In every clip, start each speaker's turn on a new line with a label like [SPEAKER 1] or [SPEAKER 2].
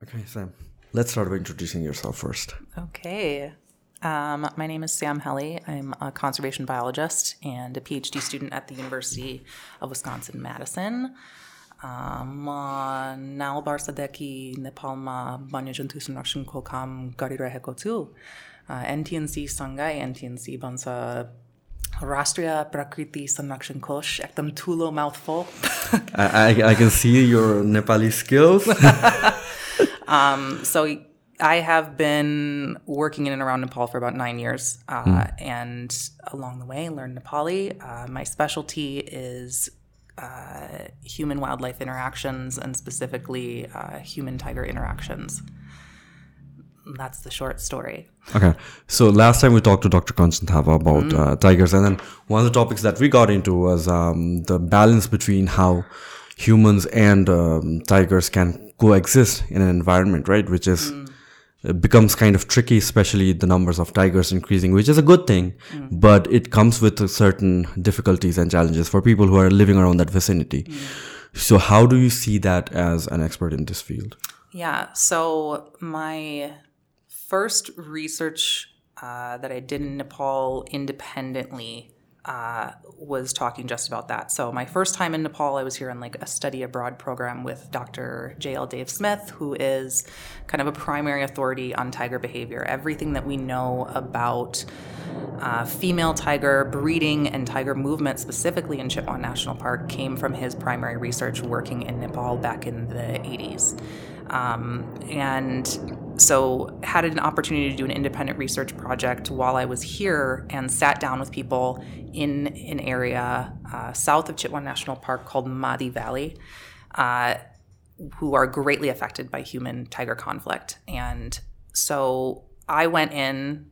[SPEAKER 1] Okay, Sam, let's start by introducing yourself first.
[SPEAKER 2] Okay. Um, my name is Sam Helle. I'm a conservation biologist and a PhD student at the University of Wisconsin Madison. Um, Nal bar sadeki nepalma banya jantusun sunakshin kolkam garira hekotu. Uh, NTNC sangai NTNC bansa rastria Prakriti Sanrakshan Kosh. Ekdam tulo mouthful.
[SPEAKER 1] I, I, I can see your Nepali skills.
[SPEAKER 2] Um, so I have been working in and around Nepal for about nine years, uh, and along the way, learned Nepali. Uh, my specialty is uh, human wildlife interactions, and specifically uh, human tiger interactions. That's the short story.
[SPEAKER 1] Okay, so last time we talked to Dr. Kanchan about uh, tigers, and then one of the topics that we got into was um, the balance between how humans and um, tigers can coexist in an environment, right? Which is mm. it becomes kind of tricky, especially the numbers of tigers increasing, which is a good thing, mm. but it comes with certain difficulties and challenges for people who are living around that vicinity. Mm. So, how do you see that as an expert in this field?
[SPEAKER 2] Yeah. So my first research uh, that I did in Nepal independently uh, was talking just about that. So my first time in Nepal, I was here on like a study abroad program with Dr. J.L. Dave Smith, who is kind of a primary authority on tiger behavior. Everything that we know about uh, female tiger breeding and tiger movement, specifically in Chitwan National Park, came from his primary research working in Nepal back in the 80s. Um, and so had an opportunity to do an independent research project while I was here and sat down with people in an area uh, south of Chitwan National Park called Madi Valley. Uh, who are greatly affected by human tiger conflict. And so I went in,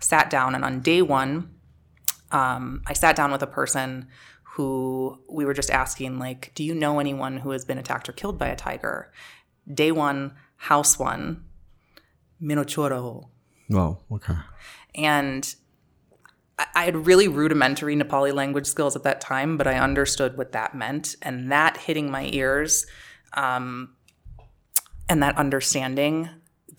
[SPEAKER 2] sat down, and on day one, um, I sat down with a person who we were just asking, like, do you know anyone who has been attacked or killed by a tiger? Day one, house one, Minochoro.
[SPEAKER 1] Wow. Okay.
[SPEAKER 2] And I I had really rudimentary Nepali language skills at that time, but I understood what that meant. And that hitting my ears um, and that understanding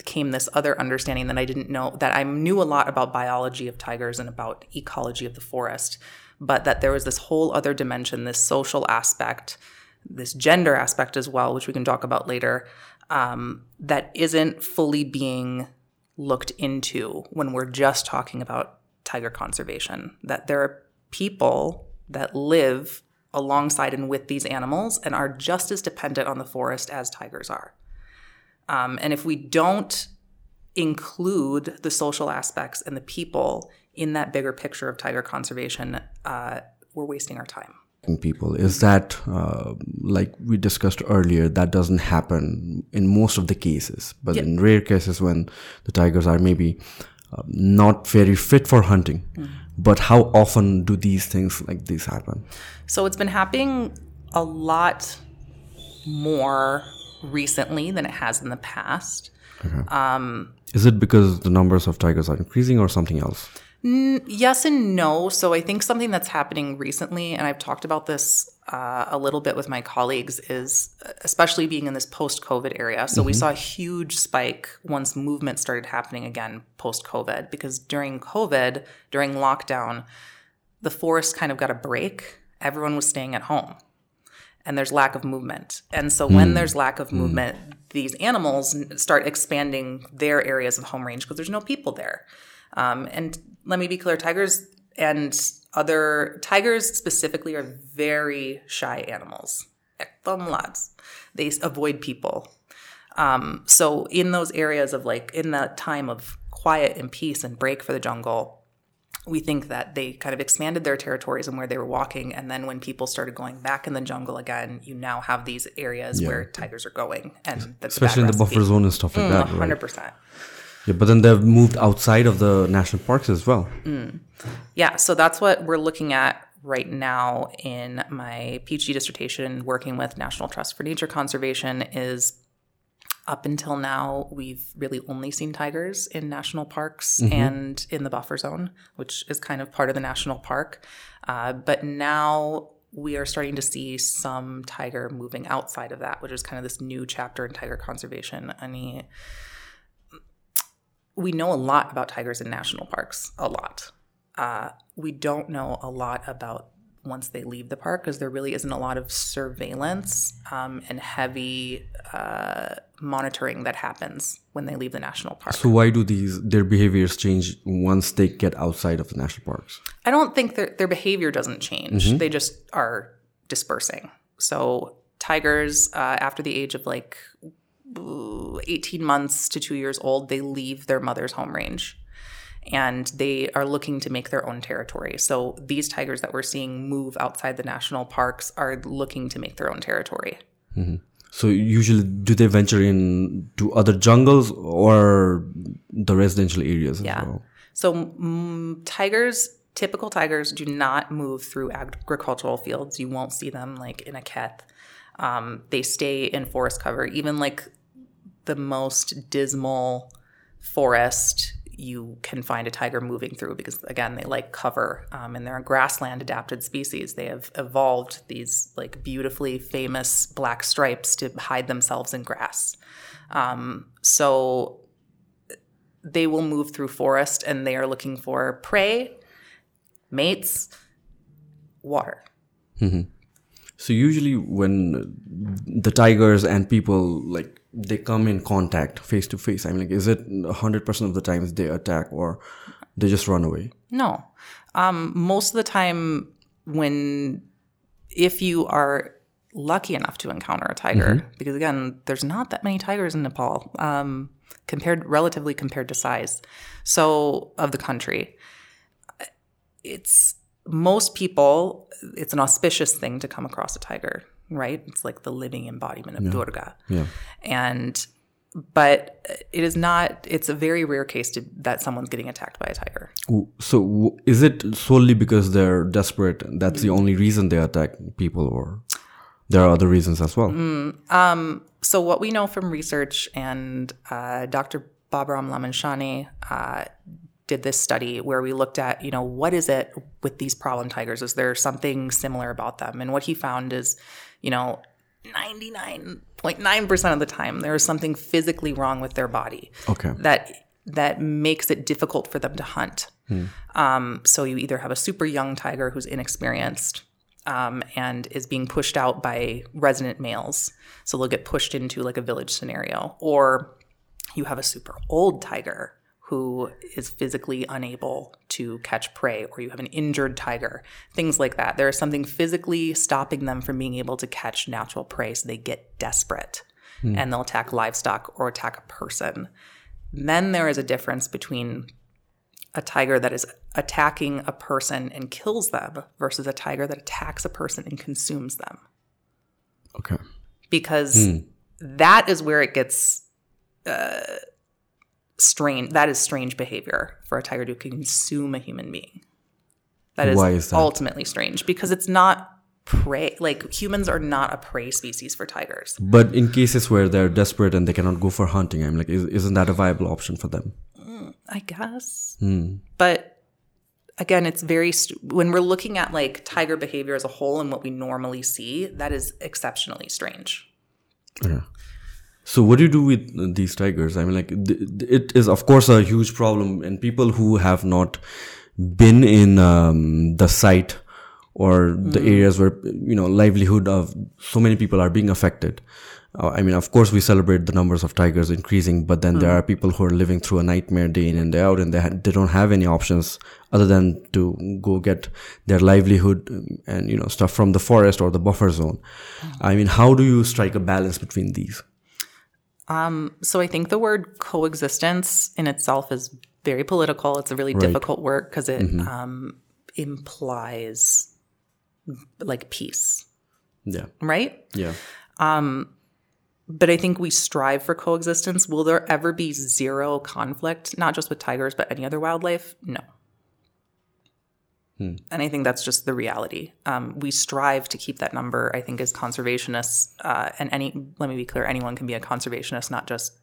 [SPEAKER 2] came this other understanding that I didn't know that I knew a lot about biology of tigers and about ecology of the forest, but that there was this whole other dimension, this social aspect, this gender aspect as well, which we can talk about later, um, that isn't fully being looked into when we're just talking about tiger conservation. That there are people that live alongside and with these animals and are just as dependent on the forest as tigers are. Um, and if we don't include the social aspects and the people in that bigger picture of tiger conservation, uh, we're wasting our time.
[SPEAKER 1] People. Is that uh, like we discussed earlier that doesn't happen in most of the cases but in rare cases when the tigers are maybe uh, not very fit for hunting. But how often do these things like this happen?
[SPEAKER 2] So it's been happening a lot more recently than it has in the past.
[SPEAKER 1] is it because the numbers of tigers are increasing or something else
[SPEAKER 2] Yes and no. So I think something that's happening recently, and I've talked about this uh, a little bit with my colleagues, is uh, especially being in this post COVID area. So we saw a huge spike once movement started happening again post COVID, because during COVID, during lockdown, the forest kind of got a break. Everyone was staying at home and there's lack of movement. And so when there's lack of movement, these animals start expanding their areas of home range because there's no people there. Um, and let me be clear, tigers and other tigers specifically are very shy animals. Lads. They avoid people. Um, so in those areas of like in that time of quiet and peace and break for the jungle, we think that they kind of expanded their territories and where they were walking. And then when people started going back in the jungle again, you now have these areas where tigers are going. And that's
[SPEAKER 1] especially in the buffer zone and stuff like that right?
[SPEAKER 2] 100%.
[SPEAKER 1] Yeah but then they've moved outside of the national parks as well
[SPEAKER 2] Yeah, so that's what we're looking at right now in my PhD dissertation working with National Trust for Nature Conservation is up until now we've really only seen tigers in national parks and in the buffer zone, which is kind of part of the national park. Uh, but now we are starting to see some tiger moving outside of that, which is kind of this new chapter in tiger conservation. I mean, we know a lot about tigers in national parks, a lot. Uh, we don't know a lot about once they leave the park because there really isn't a lot of surveillance um, and heavy uh, monitoring that happens when they leave the national park.
[SPEAKER 1] So why do these their behaviors change once they get outside of the national parks?
[SPEAKER 2] I don't think their their behavior doesn't change. They just are dispersing. So tigers, uh, after the age of like 18 months to two years old, they leave their mother's home range. And they are looking to make their own territory. So these tigers that we're seeing move outside the national parks are looking to make their own territory.
[SPEAKER 1] So usually, do they venture in to other jungles or the residential areas as
[SPEAKER 2] Yeah.
[SPEAKER 1] well?
[SPEAKER 2] So mm, tigers, typical tigers, do not move through agricultural fields. You won't see them like in a keth. Um, they stay in forest cover. Even like the most dismal forest, you can find a tiger moving through because again, they like cover, um, and they're a grassland adapted species. They have evolved these like beautifully famous black stripes to hide themselves in grass. Um, so they will move through forest and they are looking for prey, mates, water.
[SPEAKER 1] So usually, when the tigers and people like they come in contact face to face, I mean, like, is it hundred percent of the times they attack or they just run away?
[SPEAKER 2] No. Um, most of the time, when if you are lucky enough to encounter a tiger, because again, there's not that many tigers in Nepal um, compared, relatively compared to size, so of the country. It's most people. It's an auspicious thing to come across a tiger, right? It's like the living embodiment of Durga,
[SPEAKER 1] Yeah.
[SPEAKER 2] and but it is not. It's a very rare case to, that someone's getting attacked by a tiger.
[SPEAKER 1] So is it solely because they're desperate? and That's the only reason they attack people, or there are other reasons as well?
[SPEAKER 2] So what we know from research, and uh, Dr. Baburam Lamichhane uh, did this study where we looked at, you know, what is it with these problem tigers? Is there something similar about them? And what he found is, you know, 99.9% of the time there is something physically wrong with their body
[SPEAKER 1] Okay.
[SPEAKER 2] that that makes it difficult for them to hunt. Um, so you either have a super young tiger who's inexperienced um, and is being pushed out by resident males, so they'll get pushed into like a village scenario, or you have a super old tiger who is physically unable to catch prey, or you have an injured tiger, things like that. There is something physically stopping them from being able to catch natural prey, so they get desperate and they'll attack livestock or attack a person. Then there is a difference between a tiger that is attacking a person and kills them versus a tiger that attacks a person and consumes them.
[SPEAKER 1] Okay.
[SPEAKER 2] Because that is where it gets uh, strange. That is strange behavior for a tiger to consume a human being. That is,
[SPEAKER 1] Why is that?
[SPEAKER 2] ultimately strange because it's not prey. Like humans are not a prey species for tigers.
[SPEAKER 1] But in cases where they're desperate and they cannot go for hunting, I'm like, is, isn't that a viable option for them?
[SPEAKER 2] Mm, I guess. Hmm. But again, it's very, st- when we're looking at like tiger behavior as a whole and what we normally see, that is exceptionally strange.
[SPEAKER 1] So what do you do with these tigers? I mean, like it is of course a huge problem, and people who have not been in um, the site or the areas where you know livelihood of so many people are being affected. Uh, I mean, of course, we celebrate the numbers of tigers increasing, but then there are people who are living through a nightmare day in and day out, and they ha- they don't have any options other than to go get their livelihood um, and you know stuff from the forest or the buffer zone. I mean, how do you strike a balance between these?
[SPEAKER 2] Um, so I think the word coexistence in itself is very political. It's a really difficult word because it mm-hmm. um, implies like peace,
[SPEAKER 1] Yeah.
[SPEAKER 2] right?
[SPEAKER 1] Yeah.
[SPEAKER 2] Um, but I think we strive for coexistence. Will there ever be zero conflict, not just with tigers, but any other wildlife? No. And I think that's just the reality. Um, we strive to keep that number, I think, as conservationists. Uh, and any, let me be clear, anyone can be a conservationist, not just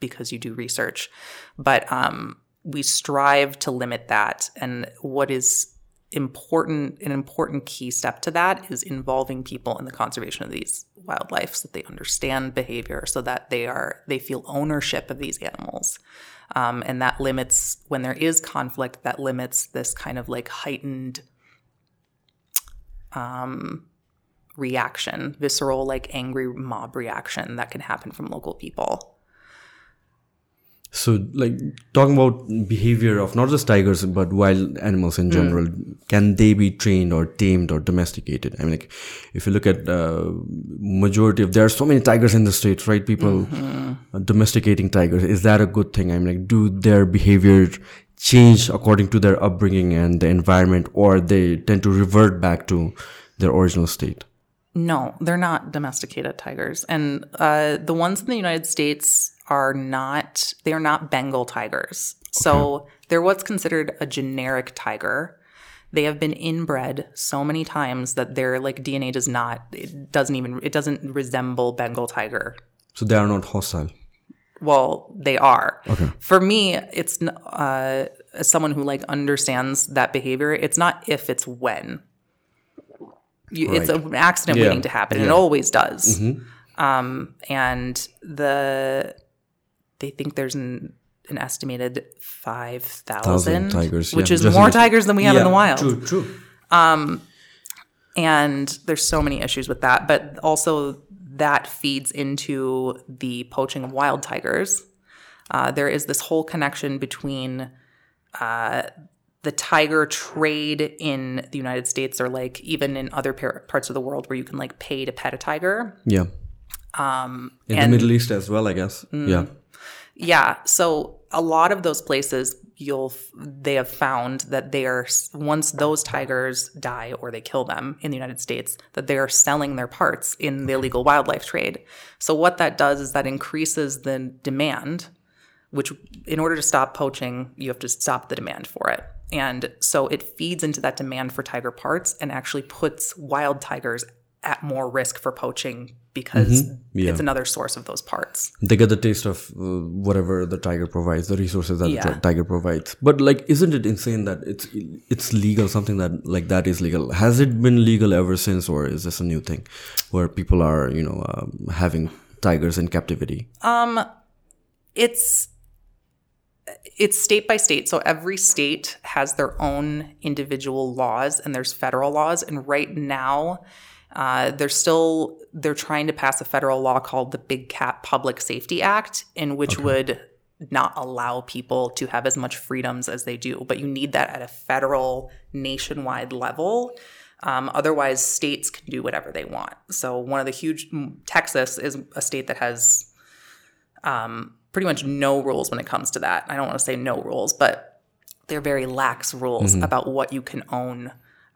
[SPEAKER 2] because you do research. But um, we strive to limit that. And what is important an important key step to that is involving people in the conservation of these wildlife so that they understand behavior so that they are they feel ownership of these animals um, and that limits when there is conflict that limits this kind of like heightened um, reaction visceral like angry mob reaction that can happen from local people
[SPEAKER 1] So, like talking about behavior of not just tigers but wild animals in general, can they be trained or tamed or domesticated? I mean, like if you look at uh, majority of there are so many tigers in the states, right? People uh, domesticating tigers is that a good thing? I mean, like do their behavior change according to their upbringing and the environment, or they tend to revert back to their original state?
[SPEAKER 2] No, they're not domesticated tigers. And uh, the ones in the United States are not, they are not Bengal tigers. So they're what's considered a generic tiger. They have been inbred so many times that their like DNA does not, it doesn't even, it doesn't resemble Bengal tiger.
[SPEAKER 1] So they are not hostile.
[SPEAKER 2] Well, they are. For me, it's uh, as someone who like understands that behavior. It's not if, it's when. You, It's an accident
[SPEAKER 1] Yeah.
[SPEAKER 2] waiting to happen. It always does. Um, and the they think there's an an estimated five thousand
[SPEAKER 1] Thousand tigers,
[SPEAKER 2] which
[SPEAKER 1] yeah.
[SPEAKER 2] is
[SPEAKER 1] Just
[SPEAKER 2] more tigers than we have in the wild.
[SPEAKER 1] True, true.
[SPEAKER 2] And there's so many issues with that, but also that feeds into the poaching of wild tigers. Uh, there is this whole connection between uh, the tiger trade in the United States, or like even in other par- parts of the world, where you can like pay to pet a tiger.
[SPEAKER 1] Yeah. Um, in the Middle East as well, I guess. Yeah.
[SPEAKER 2] Yeah. So a lot of those places you'll they have found that they are once those tigers die or they kill them in the United States that they are selling their parts in the mm-hmm. illegal wildlife trade. So what that does is that increases the demand which in order to stop poaching you have to stop the demand for it. And so it feeds into that demand for tiger parts and actually puts wild tigers at more risk for poaching because
[SPEAKER 1] Yeah.
[SPEAKER 2] it's another source of those parts.
[SPEAKER 1] They get the taste of uh, whatever the tiger provides, the resources that
[SPEAKER 2] Yeah.
[SPEAKER 1] the tiger provides. But like, isn't it insane that it's it's legal? Something that like that is legal. Has it been legal ever since, or is this a new thing, where people are you know um, having tigers in captivity?
[SPEAKER 2] Um, it's it's state by state so every state has their own individual laws and there's federal laws and right now uh, they're still they're trying to pass a federal law called the big cat public safety act in which would not allow people to have as much freedoms as they do but you need that at a federal nationwide level um, otherwise states can do whatever they want so one of the huge texas is a state that has pretty much no rules when it comes to that. I don't want to say no rules, but they're very lax rules about what you can own.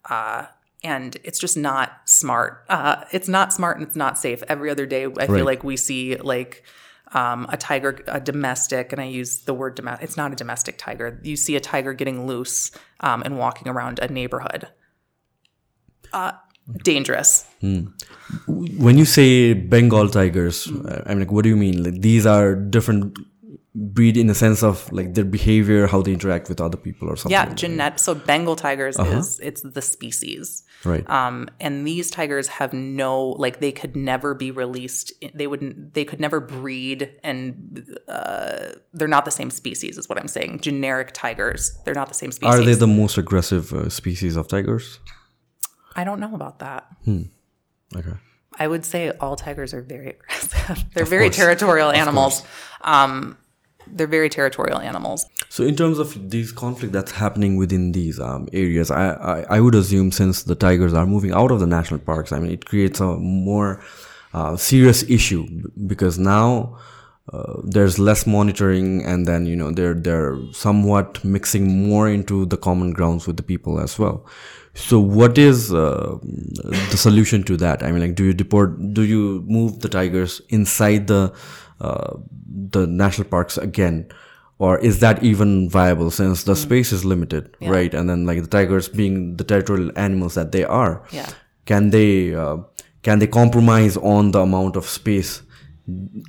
[SPEAKER 2] Uh, and it's just not smart. Uh, it's not smart and it's not safe. Every other day, I
[SPEAKER 1] Right.
[SPEAKER 2] feel like we see like um, a tiger, a domestic, and I use the word domestic. It's not a domestic tiger. You see a tiger getting loose um, and walking around a neighborhood. Uh, dangerous.
[SPEAKER 1] When you say Bengal tigers, uh, I'm like, what do you mean? Like these are different breed in the sense of like their behavior, how they interact with other people, or something.
[SPEAKER 2] Yeah, genet. So Bengal tigers is it's the species.
[SPEAKER 1] Right.
[SPEAKER 2] Um, and these tigers have no like they could never be released. They wouldn't. They could never breed, and uh, they're not the same species. Is what I'm saying. Generic tigers. They're not the same species.
[SPEAKER 1] Are they the most aggressive uh, species of tigers?
[SPEAKER 2] I don't know about that.
[SPEAKER 1] Okay.
[SPEAKER 2] I would say all tigers are very aggressive. they're very
[SPEAKER 1] course.
[SPEAKER 2] territorial animals. Um, they're very territorial animals.
[SPEAKER 1] So in terms of these conflict that's happening within these um, areas, I, I I would assume since the tigers are moving out of the national parks, I mean it creates a more uh, serious issue because now uh, there's less monitoring, and then you know they're they're somewhat mixing more into the common grounds with the people as well. So what is uh, the solution to that? I mean, like, do you deport? Do you move the tigers inside the uh, the national parks again? or is that even viable since the space is limited right and then like the tigers being the territorial animals that they are
[SPEAKER 2] Yeah.
[SPEAKER 1] can they uh, can they compromise on the amount of space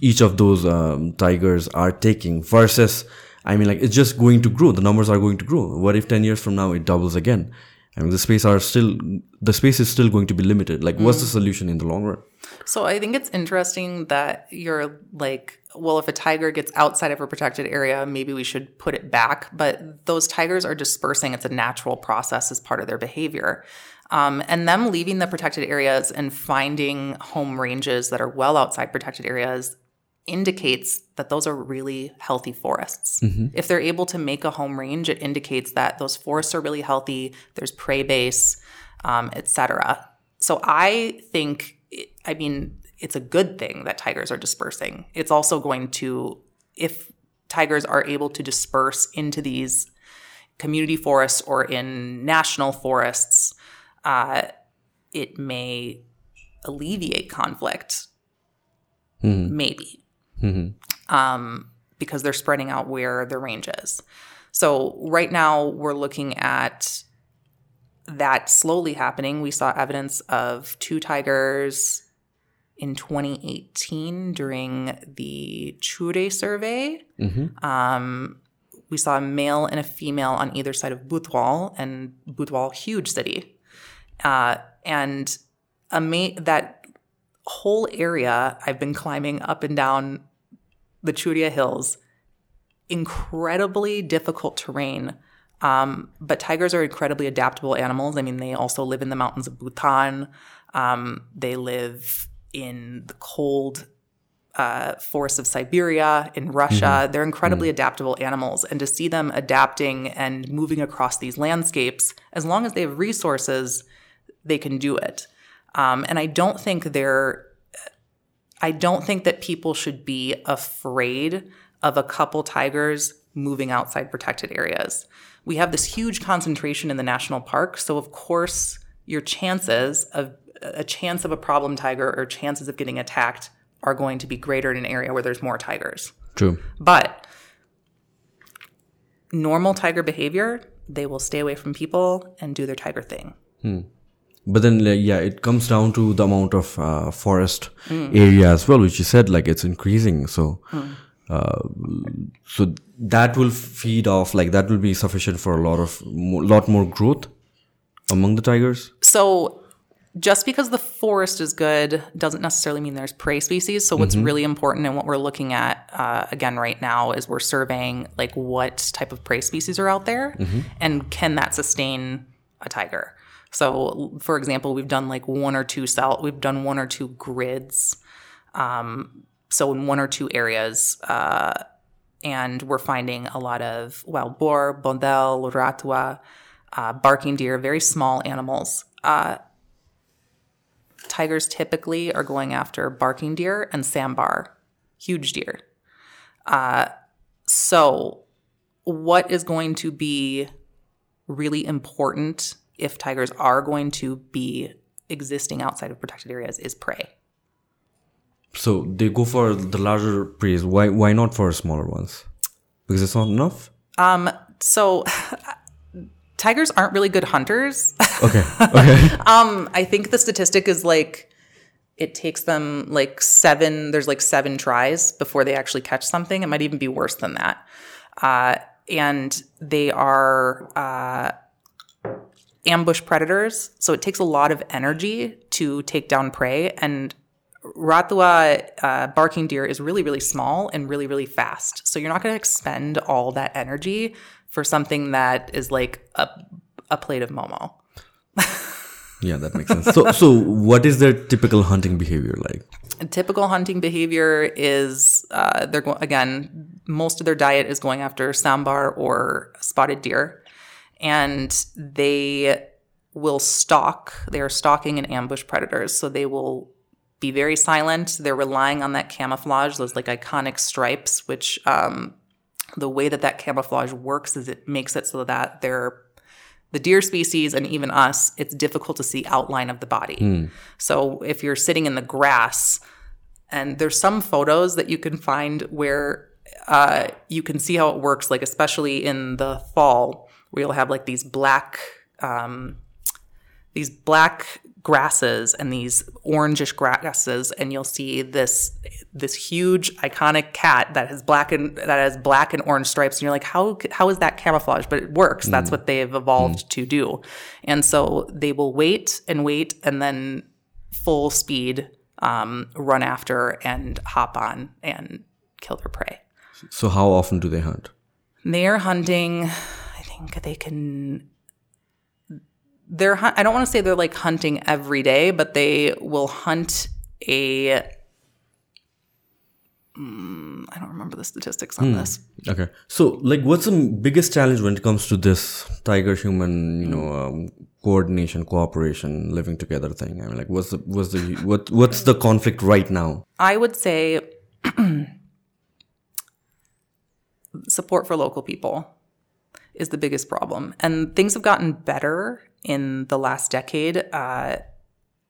[SPEAKER 1] each of those um, tigers are taking versus i mean like it's just going to grow the numbers are going to grow what if 10 years from now it doubles again I mean, the space are still the space is still going to be limited. Like, what's the solution in the long run?
[SPEAKER 2] So I think it's interesting that you're like, well, if a tiger gets outside of a protected area, maybe we should put it back. But those tigers are dispersing. It's a natural process as part of their behavior. Um, and them leaving the protected areas and finding home ranges that are well outside protected areas indicates that those are really healthy forests. If they're able to make a home range, it indicates that those forests are really healthy. There's prey base, um, etc. So I think, I mean, it's a good thing that tigers are dispersing. It's also going to, if tigers are able to disperse into these community forests or in national forests, uh, it may alleviate conflict. Maybe um, because they're spreading out where the range is. So right now we're looking at that slowly happening. We saw evidence of two tigers in 2018 during the Chure survey. Um, we saw a male and a female on either side of Butwal, and Butwal, huge city, uh, and a ma- that whole area I've been climbing up and down the Churia Hills. Incredibly difficult terrain. Um, but tigers are incredibly adaptable animals. I mean, they also live in the mountains of Bhutan. Um, they live in the cold uh, forests of Siberia, in Russia. They're incredibly adaptable animals. And to see them adapting and moving across these landscapes, as long as they have resources, they can do it. Um, and I don't think they're I don't think that people should be afraid of a couple tigers moving outside protected areas. We have this huge concentration in the national park, so of course your chances of a chance of a problem tiger or chances of getting attacked are going to be greater in an area where there's more tigers.
[SPEAKER 1] True.
[SPEAKER 2] But normal tiger behavior, they will stay away from people and do their tiger thing.
[SPEAKER 1] But then, yeah, it comes down to the amount of uh, forest area as well, which you said like it's increasing. So, uh, so that will feed off like that will be sufficient for a lot of lot more growth among the tigers.
[SPEAKER 2] So just because the forest is good doesn't necessarily mean there's prey species. So what's really important and what we're looking at uh, again right now is we're surveying like what type of prey species are out there and can that sustain a tiger. So for example, we've done like one or two cell, we've done one or two grids. Um, so in one or two areas, uh, and we're finding a lot of wild boar, bondel, ratua, uh, barking deer, very small animals. Uh, tigers typically are going after barking deer and sambar, huge deer. Uh, so, what is going to be really important if tigers are going to be existing outside of protected areas is prey.
[SPEAKER 1] So they go for the larger prey. Why? Why not for smaller ones? Because it's not enough.
[SPEAKER 2] Um, so tigers aren't really good hunters.
[SPEAKER 1] Okay. Okay.
[SPEAKER 2] um, I think the statistic is like it takes them like seven. There's like seven tries before they actually catch something. It might even be worse than that. Uh, and they are uh, ambush predators, so it takes a lot of energy to take down prey. And Ratua uh, barking deer is really, really small and really, really fast. So you're not going to expend all that energy for something that is like a, a plate of momo.
[SPEAKER 1] yeah, that makes sense. So, so what is their typical hunting behavior like?
[SPEAKER 2] A typical hunting behavior is uh, they're go- again most of their diet is going after sambar or spotted deer, and they will stalk. They are stalking and ambush predators, so they will be very silent. They're relying on that camouflage, those like iconic stripes, which um, the way that that camouflage works is it makes it so that they're the deer species and even us, it's difficult to see outline of the body. So if you're sitting in the grass, and there's some photos that you can find where uh, you can see how it works, like especially in the fall, where you'll have like these black, um, these black grasses and these orangish grasses and you'll see this this huge iconic cat that has black and that has black and orange stripes and you're like how how is that camouflage? But it works. That's what they've evolved to do. And so they will wait and wait and then full speed um, run after and hop on and kill their prey.
[SPEAKER 1] So how often do they hunt?
[SPEAKER 2] they're hunting i think they can they're i don't want to say they're like hunting every day but they will hunt a Mm, i don't remember the statistics on this
[SPEAKER 1] Okay. So, like, what's the biggest challenge when it comes to this tiger human, you know, um, coordination, cooperation, living together thing? I mean, like, what's the what's the what what's the conflict right now?
[SPEAKER 2] I would say support for local people is the biggest problem. And things have gotten better in the last decade uh,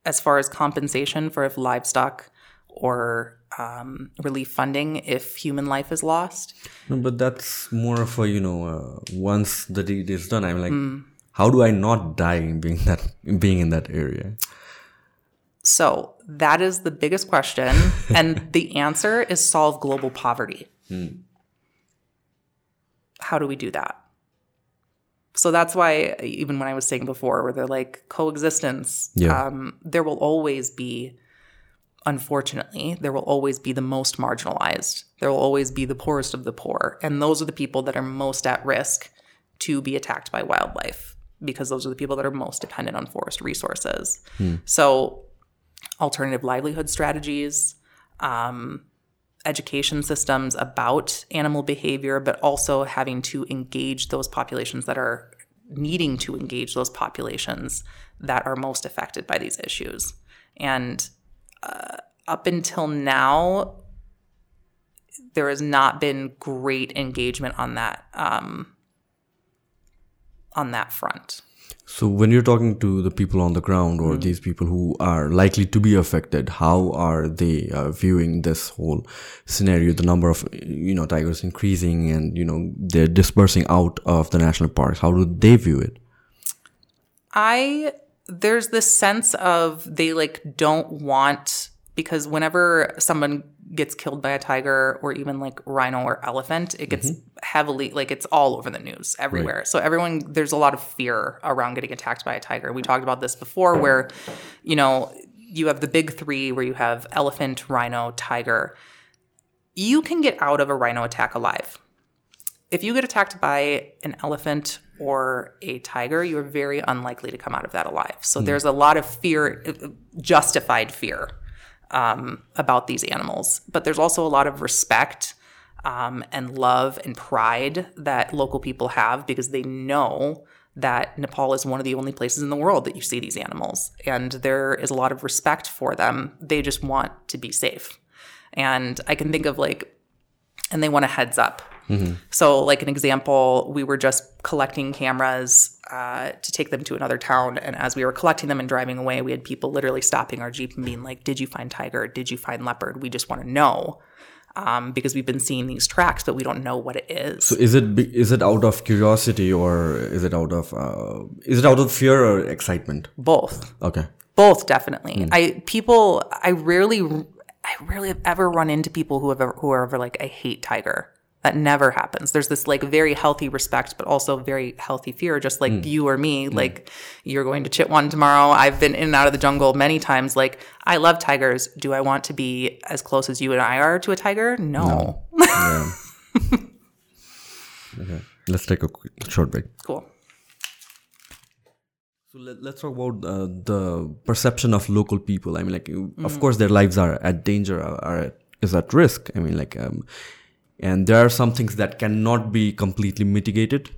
[SPEAKER 2] as far as compensation for if livestock or um, relief funding if human life is lost.
[SPEAKER 1] No, but that's more of a you know, uh, once the deed is done, I'm like, how do I not die being that being in that area?
[SPEAKER 2] So that is the biggest question. and the answer is solve global poverty. How do we do that? So that's why, even when I was saying before, where they're like coexistence,
[SPEAKER 1] Yeah.
[SPEAKER 2] um, there will always be, unfortunately, there will always be the most marginalized. There will always be the poorest of the poor. And those are the people that are most at risk to be attacked by wildlife because those are the people that are most dependent on forest resources. So, alternative livelihood strategies, um, education systems about animal behavior, but also having to engage those populations that are needing to engage those populations that are most affected by these issues. And uh, up until now, there has not been great engagement on that um, on that front.
[SPEAKER 1] So when you're talking to the people on the ground or these people who are likely to be affected, how are they uh, viewing this whole scenario? The number of you know tigers increasing, and you know they're dispersing out of the national parks. How do they view it?
[SPEAKER 2] I there's this sense of they like don't want because whenever someone gets killed by a tiger or even like rhino or elephant, it gets mm-hmm. heavily like it's all over the news everywhere. So everyone there's a lot of fear around getting attacked by a tiger. We talked about this before where you know, you have the big 3 where you have elephant, rhino, tiger. You can get out of a rhino attack alive if you get attacked by an elephant or a tiger, you're very unlikely to come out of that alive. So hmm. there's a lot of fear, uh, justified fear um, about these animals. But there's also a lot of respect um, and love and pride that local people have because they know that Nepal is one of the only places in the world that you see these animals. And there is a lot of respect for them. They just want to be safe. And I can think of like, and they want a heads up. So, like an example, we were just collecting cameras uh, to take them to another town, and as we were collecting them and driving away, we had people literally stopping our jeep and being like, "Did you find tiger? Did you find leopard? We just want to know." Um, because we've been seeing these tracks, but we don't know what it is.
[SPEAKER 1] So is it is it out of curiosity or is it out of uh, is it out of fear or excitement?
[SPEAKER 2] Both.
[SPEAKER 1] Okay.
[SPEAKER 2] both definitely i people i rarely i rarely have ever run into people who have ever, who are ever like i hate tiger that never happens. There's this like very healthy respect but also very healthy fear just like you or me like you're going to chitwan tomorrow. I've been in and out of the jungle many times. Like i love tigers. Do i want to be as close as you and i are to a tiger? No,
[SPEAKER 1] Yeah. okay. Let's take a quick, short break.
[SPEAKER 2] cool.
[SPEAKER 1] So let, let's talk about uh, the perception of local people. I mean, like, you- of course, their lives are at danger, are, are at, is at risk. I mean, like, um, and there are some things that cannot be completely mitigated.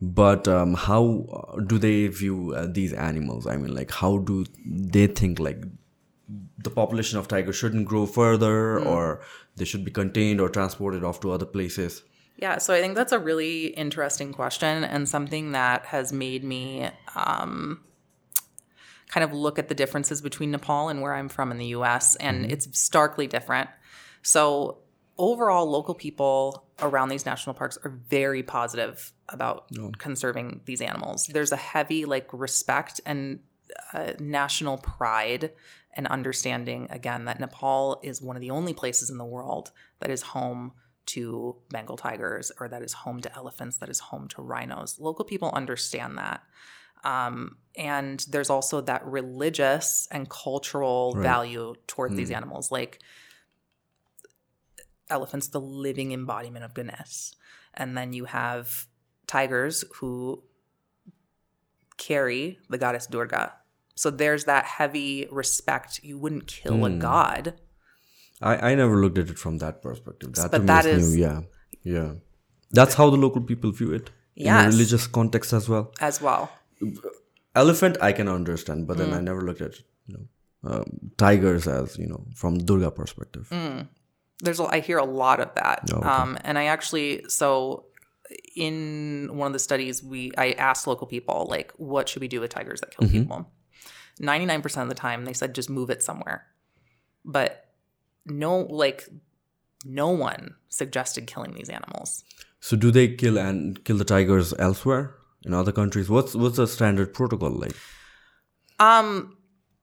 [SPEAKER 1] But um, how uh, do they view uh, these animals? I mean, like, how do they think like the population of tigers shouldn't grow further, or they should be contained or transported off to other places?
[SPEAKER 2] Yeah, so I think that's a really interesting question and something that has made me um, kind of look at the differences between Nepal and where I'm from in the US, and it's starkly different. So, overall, local people around these national parks are very positive about conserving these animals. There's a heavy, like, respect and uh, national pride and understanding again that Nepal is one of the only places in the world that is home to Bengal tigers or that is home to elephants, that is home to rhinos. Local people understand that. Um, and there's also that religious and cultural
[SPEAKER 1] Right.
[SPEAKER 2] value toward these
[SPEAKER 1] Mm.
[SPEAKER 2] animals. Like elephants, the living embodiment of Ganesh. And then you have tigers who carry the goddess Durga. So there's that heavy respect. You wouldn't kill a
[SPEAKER 1] Mm.
[SPEAKER 2] god.
[SPEAKER 1] I, I never looked at it from that perspective. That
[SPEAKER 2] But that
[SPEAKER 1] is new. Yeah, yeah. That's how the local people view it in a religious context as well.
[SPEAKER 2] as well.
[SPEAKER 1] Elephant, I can understand, but
[SPEAKER 2] Mm.
[SPEAKER 1] then I never looked at you know um, tigers as you know from Durga perspective.
[SPEAKER 2] Mm. There's a, I hear a lot of that.
[SPEAKER 1] Oh, okay.
[SPEAKER 2] um, and I actually so in one of the studies we I asked local people like what should we do with tigers that kill
[SPEAKER 1] Mhm.
[SPEAKER 2] people. 99% of the time they said just move it somewhere. But no like no one suggested killing these animals.
[SPEAKER 1] So do they kill and kill the tigers elsewhere in other countries? What's what's the standard protocol like?
[SPEAKER 2] Um,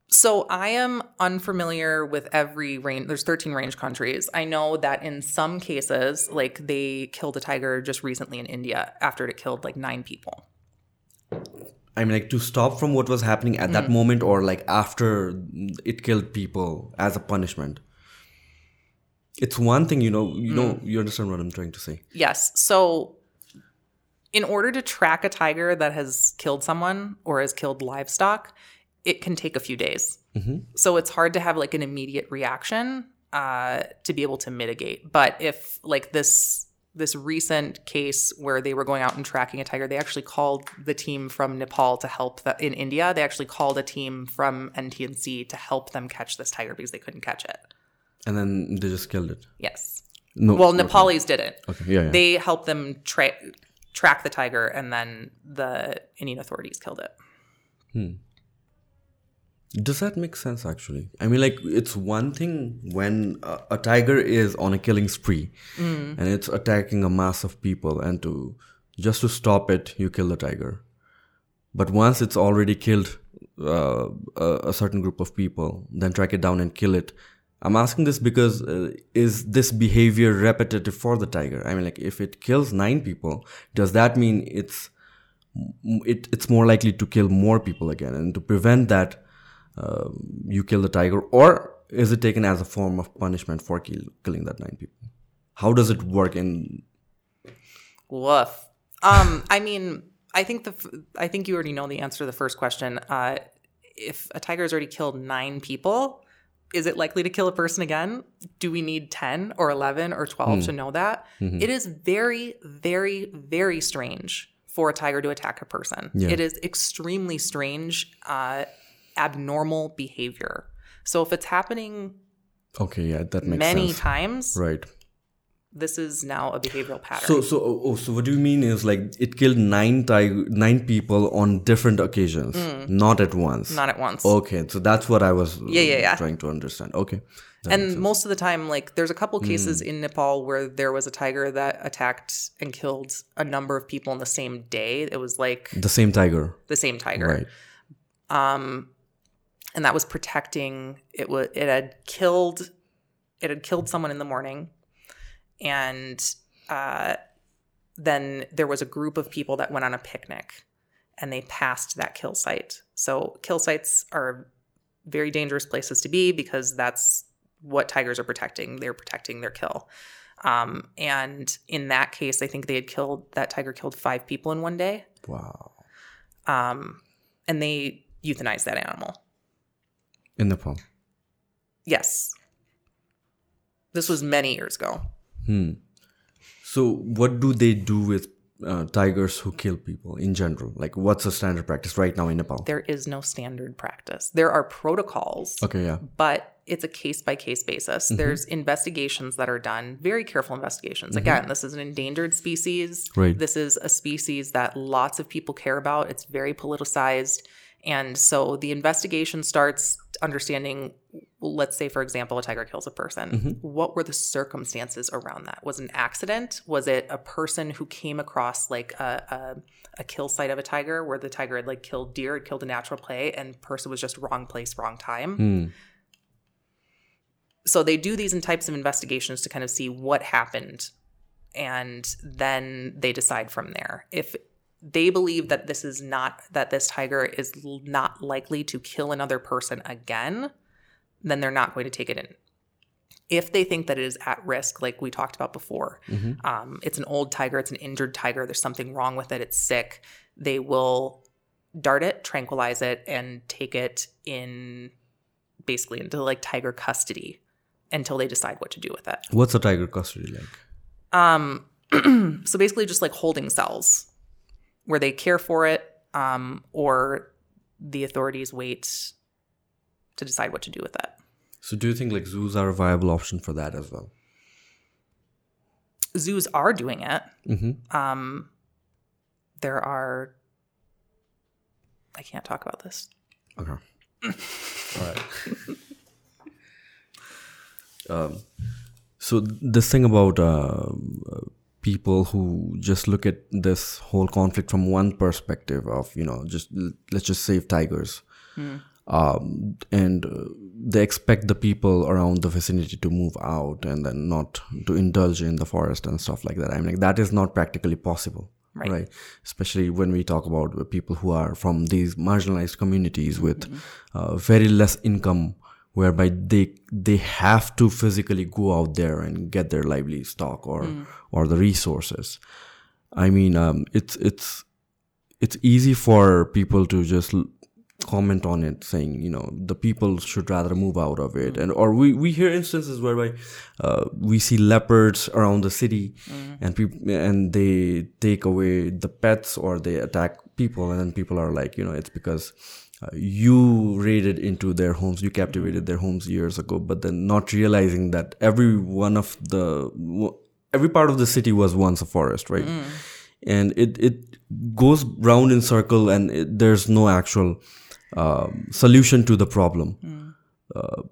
[SPEAKER 2] so I am unfamiliar with every range. There's 13 range countries. I know that in some cases, like they killed a tiger just recently in India after it killed like nine people.
[SPEAKER 1] I mean, like to stop from what was happening at
[SPEAKER 2] Mm.
[SPEAKER 1] that moment, or like after it killed people as a punishment. It's one thing, you know. You
[SPEAKER 2] Mm.
[SPEAKER 1] know, you understand what I'm trying to say.
[SPEAKER 2] Yes. So in order to track a tiger that has killed someone or has killed livestock, it can take a few days.
[SPEAKER 1] Mhm.
[SPEAKER 2] So it's hard to have like an immediate reaction uh, to be able to mitigate. But if like this this recent case where they were going out and tracking a tiger, they actually called the team from Nepal to help the, in India. They actually called a team from NTNC to help them catch this tiger because they couldn't catch it.
[SPEAKER 1] And then they just killed it.
[SPEAKER 2] Yes.
[SPEAKER 1] No.
[SPEAKER 2] Well,
[SPEAKER 1] okay.
[SPEAKER 2] Nepalis didn't.
[SPEAKER 1] Okay. Yeah. yeah.
[SPEAKER 2] They helped them tra- track the tiger, and then the Indian authorities killed it.
[SPEAKER 1] Does that make sense? Actually, I mean, like it's one thing when a, a tiger is on a killing spree
[SPEAKER 2] Mm.
[SPEAKER 1] and it's attacking a mass of people, and to just to stop it, you kill the tiger. But once it's already killed uh, a, a certain group of people, then track it down and kill it. I'm asking this because uh, is this behavior repetitive for the tiger? I mean, like if it kills nine people, does that mean it's it, it's more likely to kill more people again? And to prevent that, uh, you kill the tiger, or is it taken as a form of punishment for kill, killing that nine people? How does it work in?
[SPEAKER 2] Woof. Um, I mean, I think the I think you already know the answer to the first question. Uh, if a tiger has already killed nine people, is it likely to kill a person again? Do we need ten or eleven or twelve to know that?
[SPEAKER 1] Mhm.
[SPEAKER 2] It is very, very, very strange for a tiger to attack a person.
[SPEAKER 1] Yeah.
[SPEAKER 2] It is extremely strange, uh, abnormal behavior. So if it's happening
[SPEAKER 1] Okay, yeah, that makes
[SPEAKER 2] many
[SPEAKER 1] sense.
[SPEAKER 2] times,
[SPEAKER 1] Right.
[SPEAKER 2] this is now a behavioral pattern.
[SPEAKER 1] So, so, oh, so what do you mean is like it killed nine tiger, nine people on different occasions, not at once.
[SPEAKER 2] Mm. Not at once.
[SPEAKER 1] Okay, so that's what I was
[SPEAKER 2] Yeah, yeah, yeah.
[SPEAKER 1] trying to understand. Okay. That
[SPEAKER 2] and.
[SPEAKER 1] Mm.
[SPEAKER 2] most of the time like there's a couple cases in nepal where there was a tiger that attacked and killed a number of people on the same day it was like
[SPEAKER 1] the same tiger.
[SPEAKER 2] the same tiger
[SPEAKER 1] Right.
[SPEAKER 2] um and that was protecting it was it had killed it had killed someone in the morning. And uh then there was a group of people that went on a picnic and they passed that kill site. So kill sites are very dangerous places to be because that's what tigers are protecting. They're protecting their kill. Um, and in that case i think they had killed that tiger killed five people in one day.
[SPEAKER 1] Wow.
[SPEAKER 2] um, and they euthanized that animal.
[SPEAKER 1] In Nepal.
[SPEAKER 2] Yes. This was many years ago.
[SPEAKER 1] Hmm. So, what do they do with uh, tigers who kill people in general? Like, what's the standard practice right now in Nepal?
[SPEAKER 2] There is no standard practice. There are protocols,
[SPEAKER 1] Okay, yeah.
[SPEAKER 2] but it's a case by case basis. There's investigations that are done, very careful investigations. Again, this is an endangered species.
[SPEAKER 1] Right.
[SPEAKER 2] This is a species that lots of people care about. It's very politicized. And so the investigation starts understanding, let's say, for example, a tiger kills a person. Mm-hmm. What were the circumstances around that? Was it an accident? Was it a person who came across like a, a, a kill site of a tiger where the tiger had like killed deer, had killed a natural prey, and person was just wrong place, wrong time? Hmm. So they do these in types of investigations to kind of see what happened. And then they decide from there. If they believe that this is not that this tiger is not likely to kill another person again, then they're not going to take it in. If they think that it is at risk, like we talked about before, um, it's an old tiger, it's an injured tiger, there's something wrong with it, it's sick, they will dart it, tranquilize it, and take it in basically into like tiger custody until they decide what to do with it.
[SPEAKER 1] What's a tiger custody like?
[SPEAKER 2] Um, so basically, just like holding cells where they care for it, um, or the authorities wait to decide what to do with it.
[SPEAKER 1] So do you think like zoos are a viable option for that as well?
[SPEAKER 2] Zoos are doing it.
[SPEAKER 1] Mm-hmm.
[SPEAKER 2] Um, there are. I can't talk about this.
[SPEAKER 1] Okay. All right. um, so this thing about uh, people who just look at this whole conflict from one perspective of you know just let's just save tigers, um, and uh, they expect the people around the vicinity to move out and then not to indulge in the forest and stuff like that. I mean, like, that is not practically possible
[SPEAKER 2] Right.
[SPEAKER 1] right especially when we talk about people who are from these marginalized communities with uh, very less income whereby they they have to physically go out there and get their lively stock or or the resources. I mean um, it's it's it's easy for people to just comment on it saying you know the people should rather move out of it. And or we we hear instances whereby uh, we see leopards around the city and people and they take away the pets or they attack people and then people are like you know it's because uh, you raided into their homes you captivated their homes years ago but then not realizing that every one of the every part of the city was once a forest right? And it it goes round in circle and it, there's no actual um, solution to the problem. Uh,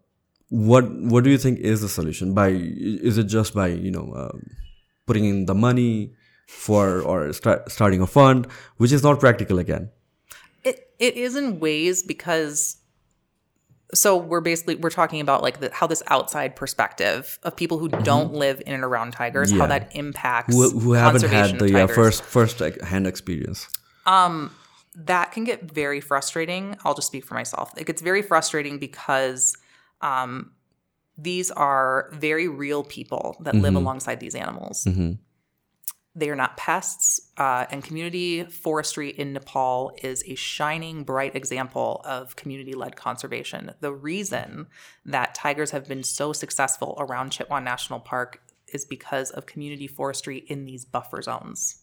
[SPEAKER 1] what what do you think is the solution? By is it just by you know um, putting in the money for or start, starting a fund which is not practical again
[SPEAKER 2] It is in ways because so we're basically we're talking about like the, how this outside perspective of people who mm-hmm. don't live in and around tigers, how that impacts
[SPEAKER 1] who, who haven't had the
[SPEAKER 2] tigers.
[SPEAKER 1] first first like, hand experience um,
[SPEAKER 2] that can get very frustrating. I'll just speak for myself. It gets very frustrating because um, these are very real people that live mm-hmm. alongside these animals. Mm-hmm. They are not pests, uh, and community forestry in Nepal is a shining, bright example of community led conservation. The reason that tigers have been so successful around Chitwan National Park is because of community forestry in these buffer zones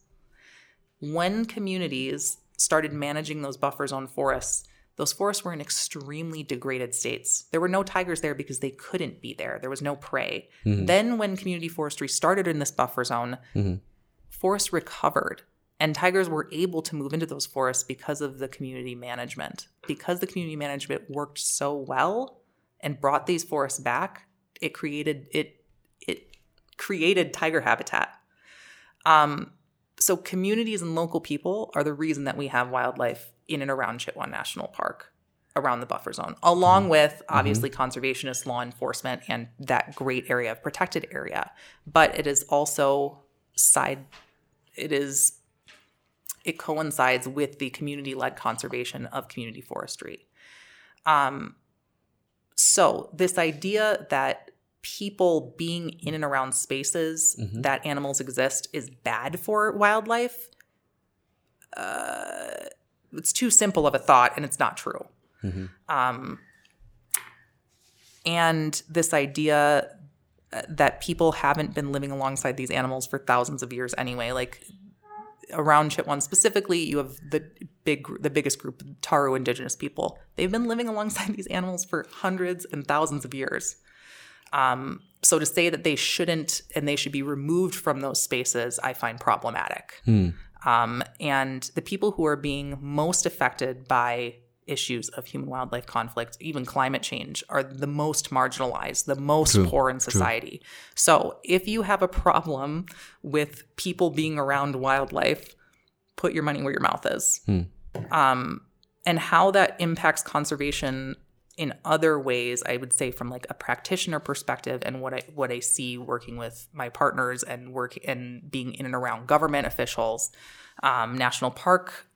[SPEAKER 2] when communities started managing those buffer zone forests, those forests were in extremely degraded states. There were no tigers there because they couldn't be there. There was no prey. Then, when community forestry started in this buffer zone, forests recovered. And tigers were able to move into those forests because of the community management. Because the community management worked so well and brought these forests back, it created it it created tiger habitat. Um, so communities and local people are the reason that we have wildlife in and around Chitwan National Park around the buffer zone along with obviously conservationist law enforcement and that great area of protected area but it is also side it is it coincides with the community led conservation of community forestry. Um so this idea that people being in and around spaces that animals exist is bad for wildlife uh, it's too simple of a thought and it's not true. Um, and this idea that people haven't been living alongside these animals for thousands of years anyway like around Chitwan specifically, you have the big, the biggest group, Tharu indigenous people. They've been living alongside these animals for hundreds and thousands of years. Um, so to say that they shouldn't and they should be removed from those spaces, I find problematic. Um, and the people who are being most affected by issues of human wildlife conflict, even climate change, are the most marginalized, the most poor in society. So if you have a problem with people being around wildlife, put your money where your mouth is. Um, and how that impacts conservation in other ways, I would say from like a practitioner perspective and what I what I see working with my partners and work and being in and around government officials, um, national park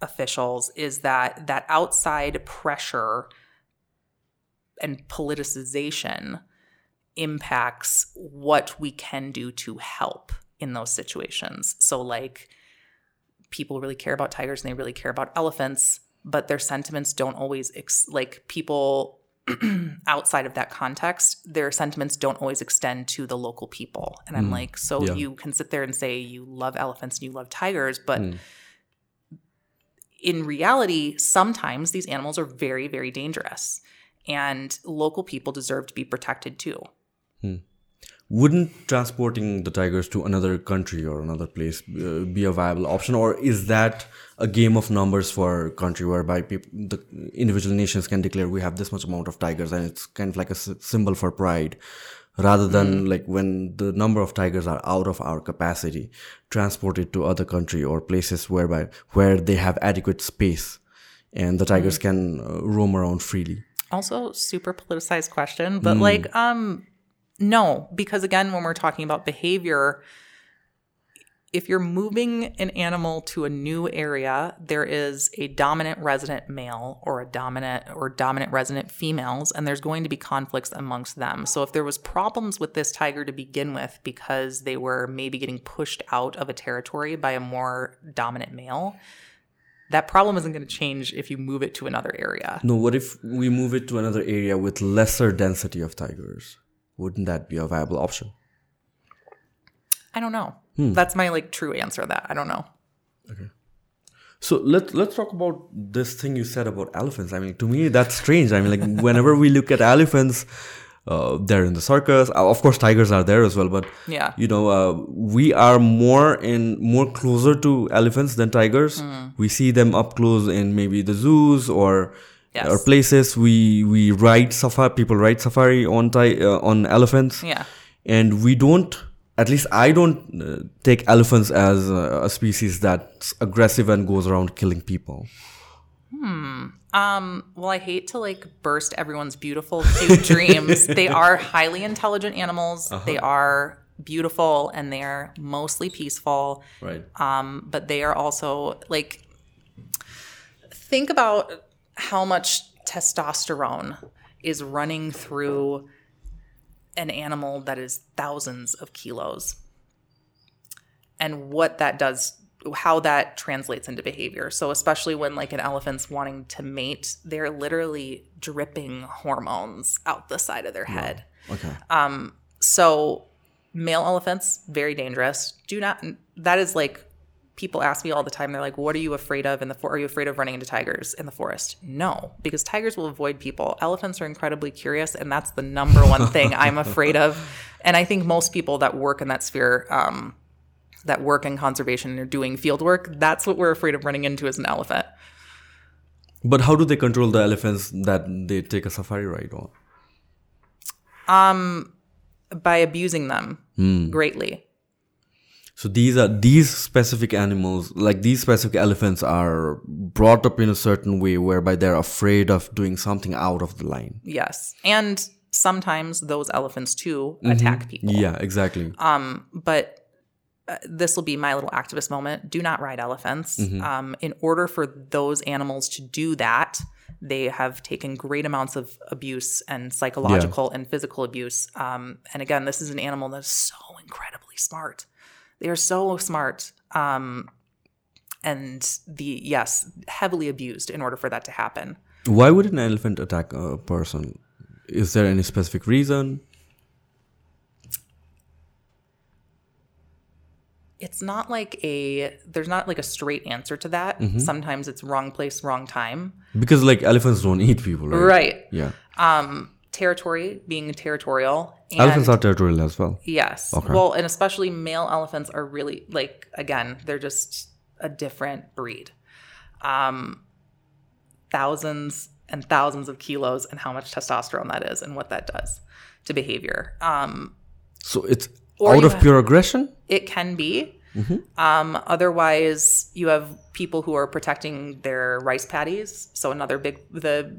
[SPEAKER 2] officials is that that outside pressure and politicization impacts what we can do to help in those situations. So like people really care about tigers and they really care about elephants, but their sentiments don't always ex- like people outside of that context, their sentiments don't always extend to the local people. And I'm mm. like, so
[SPEAKER 1] Yeah.
[SPEAKER 2] you can sit there and say you love elephants and you love tigers, but mm. In reality, sometimes these animals are very, very dangerous. And local people deserve to be protected too.
[SPEAKER 1] Wouldn't transporting the tigers to another country or another place uh, be a viable option, or is that a game of numbers for a country whereby people, the individual nations can declare we have this much amount of tigers, and it's kind of like a symbol for pride, rather than like when the number of tigers are out of our capacity, transported to other country or places whereby where they have adequate space, and the tigers can uh, roam around freely.
[SPEAKER 2] also super politicized question but like um no because again when we're talking about behavior if you're moving an animal to a new area there is a dominant resident male or a dominant or dominant resident females and there's going to be conflicts amongst them so if there was problems with this tiger to begin with because they were maybe getting pushed out of a territory by a more dominant male that problem isn't going to change if you move it to another area
[SPEAKER 1] No, what if we move it to another area with lesser density of tigers? Wouldn't that be a viable option?
[SPEAKER 2] I don't know.
[SPEAKER 1] Hmm.
[SPEAKER 2] That's my like true answer that. I don't know. Okay.
[SPEAKER 1] So let's let's talk about this thing you said about elephants. I mean, to me that's strange. I mean, like whenever we look at elephants, uh, they're in the circus. Uh, of course, tigers are there as well, but
[SPEAKER 2] Yeah.
[SPEAKER 1] you know, uh, we are more in more closer to elephants than tigers.
[SPEAKER 2] Hmm.
[SPEAKER 1] We see them up close in maybe the zoos or
[SPEAKER 2] Yes.
[SPEAKER 1] or places. We we ride safari. People ride safari on ti- uh, on elephants.
[SPEAKER 2] Yeah.
[SPEAKER 1] and we don't at least i don't uh, take elephants as a, a species that's aggressive and goes around killing people
[SPEAKER 2] Um, well, I hate to like burst everyone's beautiful, cute dreams. They are highly intelligent animals.
[SPEAKER 1] Uh-huh.
[SPEAKER 2] They are beautiful and they are mostly peaceful.
[SPEAKER 1] right
[SPEAKER 2] Um, but they are also like think about how much testosterone is running through an animal that is thousands of kilos. And what that does how that translates into behavior. So especially when like an elephant's wanting to mate they're literally dripping hormones out the side of their head.
[SPEAKER 1] Okay.
[SPEAKER 2] Um, so male elephants very dangerous. Do not that is like people ask me all the time they're like what are you afraid of in the for- are you afraid of running into tigers in the forest? No because tigers will avoid people. Elephants are incredibly curious and that's the number one thing i'm afraid of. And i think most people that work in that sphere um, that work in conservation and are doing field work that's what we're afraid of running into as an elephant.
[SPEAKER 1] But how do they control the elephants that they take a safari ride on?
[SPEAKER 2] Um, by abusing them greatly
[SPEAKER 1] so these are these specific animals like these specific elephants are brought up in a certain way whereby they're afraid of doing something out of the line
[SPEAKER 2] yes and sometimes those elephants too attack people
[SPEAKER 1] yeah exactly Um,
[SPEAKER 2] but uh, this will be my little activist moment. Do not ride elephants. Um, in order for those animals to do that, they have taken great amounts of abuse and psychological and physical abuse. Um, and again, this is an animal that's so incredibly smart. They are so smart. Um, and the yes, heavily abused in order for that to happen.
[SPEAKER 1] why would an elephant attack a person is there any specific reason
[SPEAKER 2] It's not like a there's not like a straight answer to that. Sometimes it's wrong place, wrong time.
[SPEAKER 1] because like elephants don't eat people right
[SPEAKER 2] Right.
[SPEAKER 1] yeah
[SPEAKER 2] territory, being territorial. And
[SPEAKER 1] elephants are territorial as well
[SPEAKER 2] Yes. Well, and especially male elephants are really like again, they're just a different breed. Um thousands and thousands of kilos and how much testosterone that is and what that does to behavior. Um,
[SPEAKER 1] So it's out of
[SPEAKER 2] ha-
[SPEAKER 1] pure aggression.
[SPEAKER 2] it can be. Um, otherwise, you have people who are protecting their rice paddies. So another big the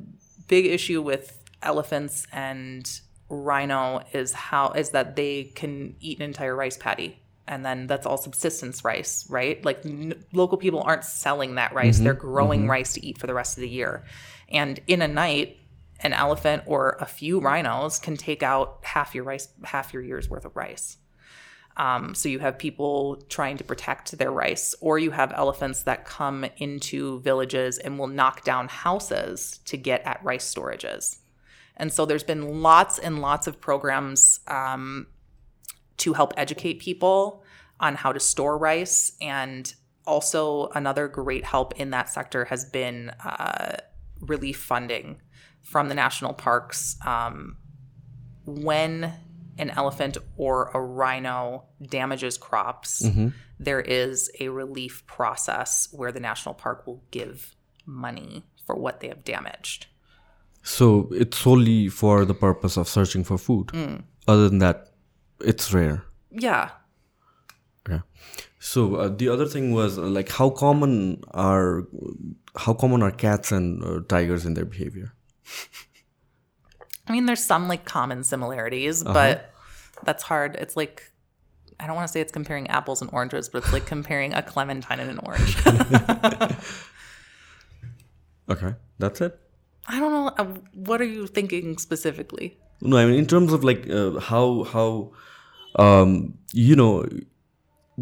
[SPEAKER 2] big issue with elephants and rhino is how is that they can eat an entire rice paddy. And then that's all subsistence rice, right? Like n- local people aren't selling that rice; they're growing rice to eat for the rest of the year. And in a night, an elephant or a few rhinos can take out half your rice, half your year's worth of rice. Um, so you have people trying to protect their rice, or you have elephants that come into villages and will knock down houses to get at rice storages. And so there's been lots and lots of programs um, to help educate people on how to store rice. And also, another great help in that sector has been uh, relief funding from the national parks. Um, when an elephant or a rhino damages crops, there is a relief process where the national park will give money for what they have damaged.
[SPEAKER 1] So it's solely for the purpose of searching for food.
[SPEAKER 2] Mm.
[SPEAKER 1] Other than that, it's rare.
[SPEAKER 2] Yeah.
[SPEAKER 1] Okay. So uh, the other thing was uh, like how common are how common are cats and uh, tigers in their behavior?
[SPEAKER 2] I mean, there's some like common similarities, but that's hard. It's like, I don't want to say it's comparing apples and oranges, but it's like comparing a clementine and an orange.
[SPEAKER 1] Okay, that's it.
[SPEAKER 2] I don't know. uh, What are you thinking specifically?
[SPEAKER 1] No, I mean in terms of like uh, how how um you know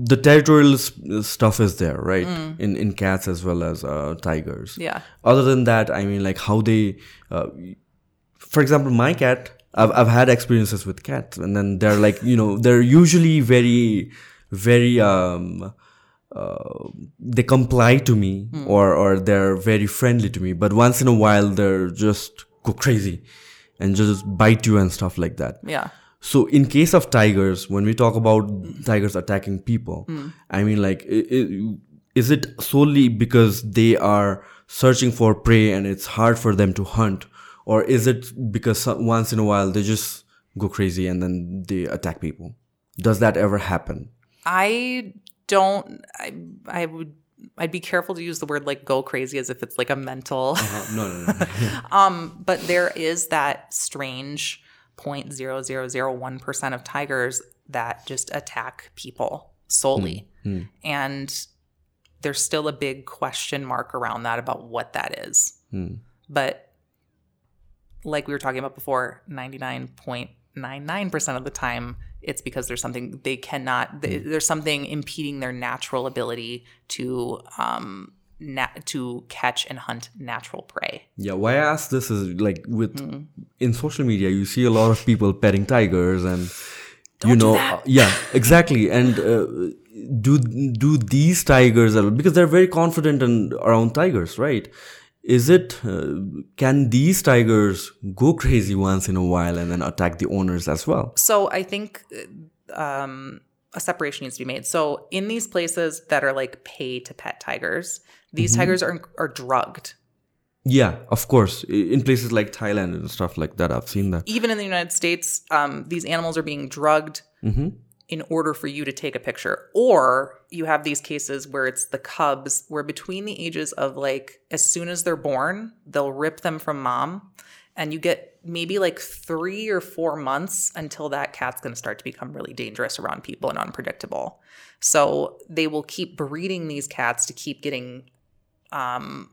[SPEAKER 1] the territorial s- stuff is there, right? In in cats as well as uh, tigers.
[SPEAKER 2] Yeah.
[SPEAKER 1] Other than that, I mean like how they, uh, for example, my cat. I've I've had experiences with cats, and then they're like you know they're usually very very um uh, they comply to me or or they're very friendly to me but once in a while they're just go crazy and just bite you and stuff like that.
[SPEAKER 2] Yeah.
[SPEAKER 1] so in case of tigers when we talk about tigers attacking people i mean like is it solely because they are searching for prey and it's hard for them to hunt? Or is it because once in a while they just go crazy and then they attack people? Does that ever happen?
[SPEAKER 2] I don't, I, I would, I'd be careful to use the word like go crazy as if it's like a mental. Uh-huh.
[SPEAKER 1] no no no
[SPEAKER 2] Um, but there is that strange 0.0001% of tigers that just attack people solely. Hmm. Hmm. And there's still a big question mark around that about what that is. Hmm. But like we were talking about before, 99.99% of the time, it's because there's something they cannot, th- there's something impeding their natural ability to, um, na- to catch and hunt natural prey.
[SPEAKER 1] Yeah, why I ask this is like with in social media, you see a lot of people petting tigers, and you
[SPEAKER 2] do
[SPEAKER 1] know, uh, yeah, exactly. And uh, do do these tigers because they're very confident and around tigers, right? Is it uh, can these tigers go crazy once in a while and then attack the owners as well?
[SPEAKER 2] So I think um, a separation needs to be made. So in these places that are like pay to pet tigers, these tigers are are drugged.
[SPEAKER 1] Yeah, of course. In places like Thailand and stuff like that, I've seen that.
[SPEAKER 2] Even in the United States, um, these animals are being drugged in order for you to take a picture. Or you have these cases where it's the cubs, where between the ages of like as soon as they're born, they'll rip them from mom, and you get maybe like three or four months until that cat's going to start to become really dangerous around people and unpredictable. So they will keep breeding these cats to keep getting um,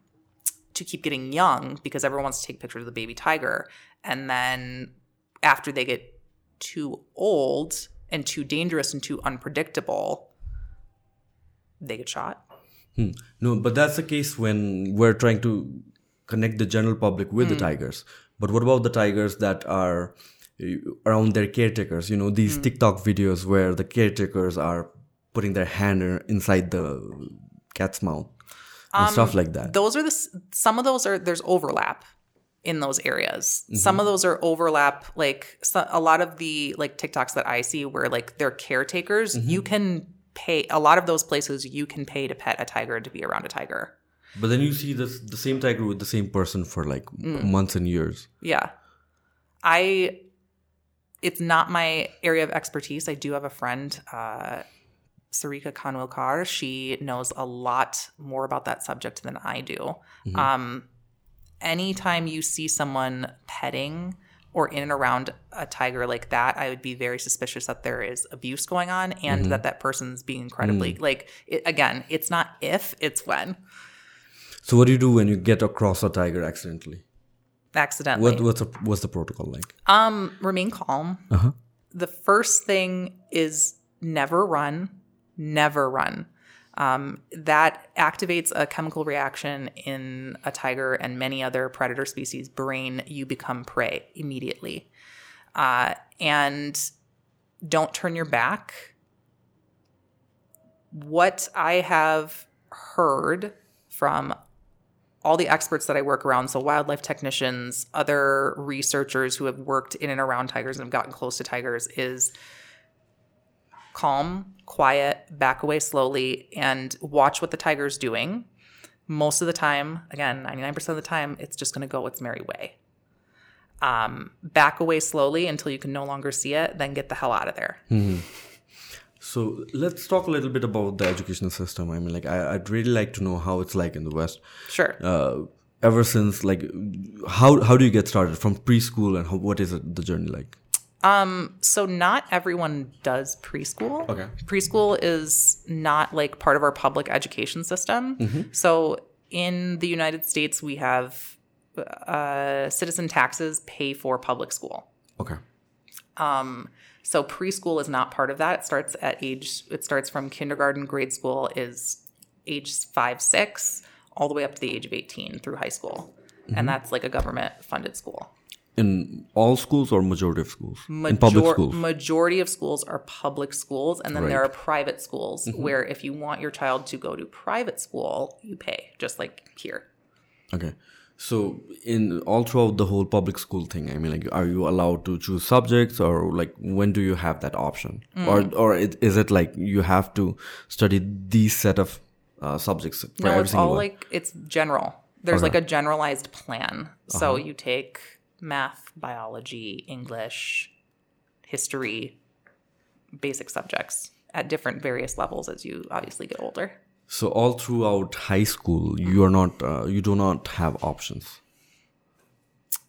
[SPEAKER 2] to keep getting young because everyone wants to take pictures of the baby tiger. And then after they get too old and too dangerous and too unpredictable, they get shot.
[SPEAKER 1] Hmm. No, but that's the case when we're trying to connect the general public with the tigers. But what about the tigers that are uh, around their caretakers? You know, these TikTok videos where the caretakers are putting their hand inside the cat's mouth and stuff like that.
[SPEAKER 2] Those are the some of those are there's overlap in those areas. Some of those are overlap like so, a lot of the like TikToks that I see where like they're caretakers, you can pay a lot of those places you can pay to pet a tiger to be around a tiger.
[SPEAKER 1] But then you see this the same tiger with the same person for like
[SPEAKER 2] Mm.
[SPEAKER 1] months and years.
[SPEAKER 2] Yeah. I it's not my area of expertise. I do have a friend, uh Sarika Khanwilkar. She knows a lot more about that subject than I do. Um anytime you see someone petting or in and around a tiger like that, I would be very suspicious that there is abuse going on and that that person's being incredibly like it, again, it's not if, it's when
[SPEAKER 1] So what do you do when you get across a tiger accidentally?
[SPEAKER 2] accidentally.
[SPEAKER 1] What what's a, what's the protocol like?
[SPEAKER 2] Um, remain calm. Uh-huh. The first thing is never run, never run. Um, that activates a chemical reaction in a tiger and many other predator species' brain. You become prey immediately. Uh, and don't turn your back. What I have heard from all the experts that I work around, so wildlife technicians, other researchers who have worked in and around tigers and have gotten close to tigers, is calm, quiet, back away slowly, and watch what the tiger's doing. Most of the time, again, 99% of the time, it's just going to go its merry way. Um, back away slowly until you can no longer see it, then get the hell out of there.
[SPEAKER 1] So let's talk a little bit about the educational system. I mean, like I, I'd really like to know how it's like in the West.
[SPEAKER 2] Sure.
[SPEAKER 1] Uh, ever since like how how do you get started from preschool and how, what is it, the journey like?
[SPEAKER 2] Um, so not everyone does preschool.
[SPEAKER 1] Okay.
[SPEAKER 2] Preschool is not like part of our public education system. Mm-hmm. So in the United States, we have uh, citizen taxes pay for public school.
[SPEAKER 1] Okay.
[SPEAKER 2] Um, so preschool is not part of that. It starts at age. It starts from kindergarten. Grade school is age five, six, all the way up to the age of eighteen through high school, and mm-hmm. that's like a government funded school.
[SPEAKER 1] In all schools or majority of schools? in public schools.
[SPEAKER 2] Majority of schools are public schools, and then there
[SPEAKER 1] Right. Mm-hmm.
[SPEAKER 2] are private schools where if you want your child to go to private school, you pay, just like here.
[SPEAKER 1] Okay. So in all throughout the whole public school thing, I mean, like, are you allowed to choose subjects, or like when do you have that option,
[SPEAKER 2] Mm.
[SPEAKER 1] or or it, is it like you have to study these set of uh, subjects for
[SPEAKER 2] No,
[SPEAKER 1] every
[SPEAKER 2] it's
[SPEAKER 1] single
[SPEAKER 2] all
[SPEAKER 1] one?
[SPEAKER 2] like it's general. There's like a generalized plan. So
[SPEAKER 1] Uh-huh.
[SPEAKER 2] you take math, biology, English, history, basic subjects at different various levels as you obviously get older.
[SPEAKER 1] So all throughout high school, you are not, uh, you do not have options,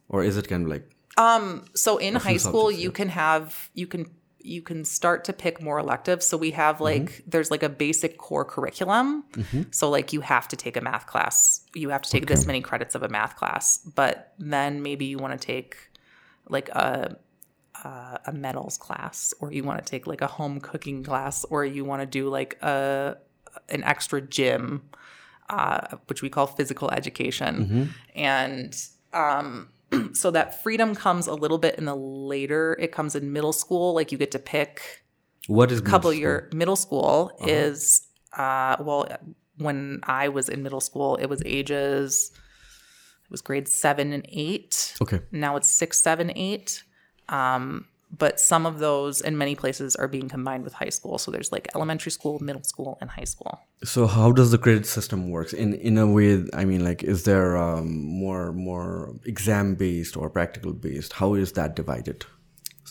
[SPEAKER 1] or is it kind of like Um.
[SPEAKER 2] so in high school
[SPEAKER 1] subjects,
[SPEAKER 2] you can have you can you can start to pick more electives. So we have like there's like a basic core curriculum. So like you have to take a math class. You have to take this many credits of a math class. But then maybe you want to take like a a, a metals class or you want to take like a home cooking class or you want to do like a an extra gym uh, which we call physical education. And um, so that freedom comes a little bit in the later it comes in middle school like you get to pick
[SPEAKER 1] what is
[SPEAKER 2] a couple
[SPEAKER 1] middle
[SPEAKER 2] year middle school is uh well when i was in middle school it was ages it was grade seven and eight?
[SPEAKER 1] Okay.
[SPEAKER 2] now it's six seven eight um but some of those in many places are being combined with high school so there's like elementary school middle school and high school
[SPEAKER 1] So how does the credit system works? In in a way, I mean, like, is there um, more more exam based or practical based? How is that divided?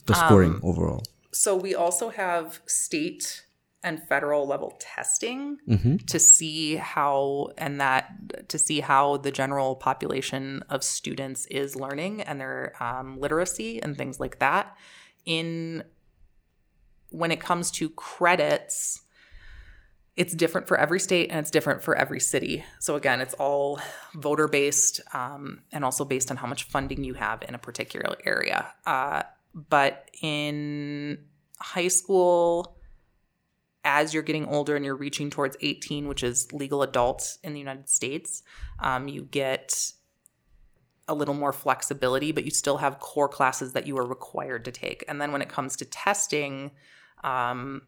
[SPEAKER 1] The scoring overall.
[SPEAKER 2] So we also have state and federal level testing to see how and that to see how the general population of students is learning and their um, literacy and things like that. In when it comes to credits, it's different for every state and it's different for every city. So again, it's all voter based um, and also based on how much funding you have in a particular area. Uh, but in high school, as you're getting older and you're reaching towards 18, which is legal adult in the United States, um, you get a little more flexibility, but you still have core classes that you are required to take. And then when it comes to testing, um,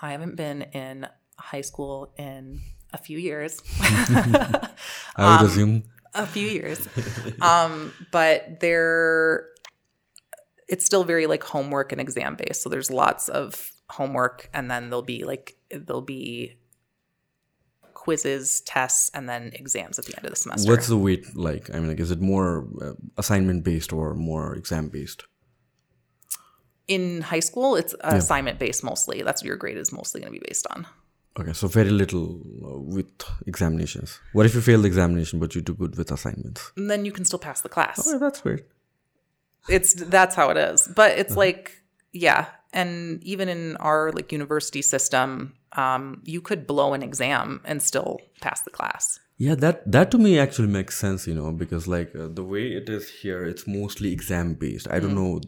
[SPEAKER 2] I haven't been in high school in a few years.
[SPEAKER 1] I
[SPEAKER 2] um,
[SPEAKER 1] would assume.
[SPEAKER 2] a few years. um, but they're it's still very like homework and exam based. So there's lots of homework and then there'll be like there'll be quizzes, tests, and then exams at the end of the semester.
[SPEAKER 1] What's the weight like? I mean, like, is it more uh, assignment based or more exam based?
[SPEAKER 2] in high school, it's assignment based mostly. That's what your grade is mostly going to be based on.
[SPEAKER 1] Okay, so very little uh, with examinations. What if you fail the examination but you do good with assignments?
[SPEAKER 2] And then you can still pass the class.
[SPEAKER 1] Oh, that's weird.
[SPEAKER 2] It's that's how it is. But it's like yeah, and even in our like university system, um, you could blow an exam and still pass the class.
[SPEAKER 1] Yeah, that that to me actually makes sense, you know, because like uh, the way it is here, it's mostly exam based. I don't know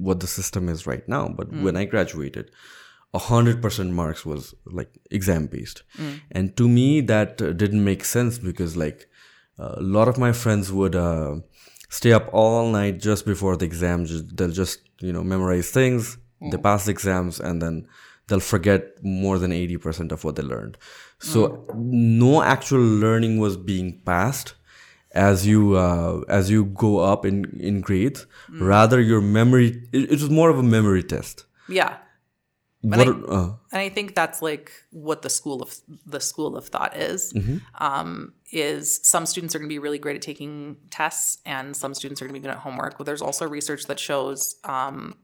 [SPEAKER 1] what the system is right now, but when I graduated, a hundred percent marks was like exam based, and to me that uh, didn't make sense because like uh, a lot of my friends would uh, stay up all night just before the exam. Just, they'll just you know memorize things, they pass the exams, and then they'll forget more than 80% of what they learned. So no actual learning was being passed as you uh, as you go up in in grades. Rather, your memory it, it was more of a memory test.
[SPEAKER 2] Yeah.
[SPEAKER 1] What,
[SPEAKER 2] I-
[SPEAKER 1] uh,
[SPEAKER 2] And I think that's like what the school of the school of thought is. Um, is some students are going to be really great at taking tests, and some students are going to be good at homework. But there's also research that shows um,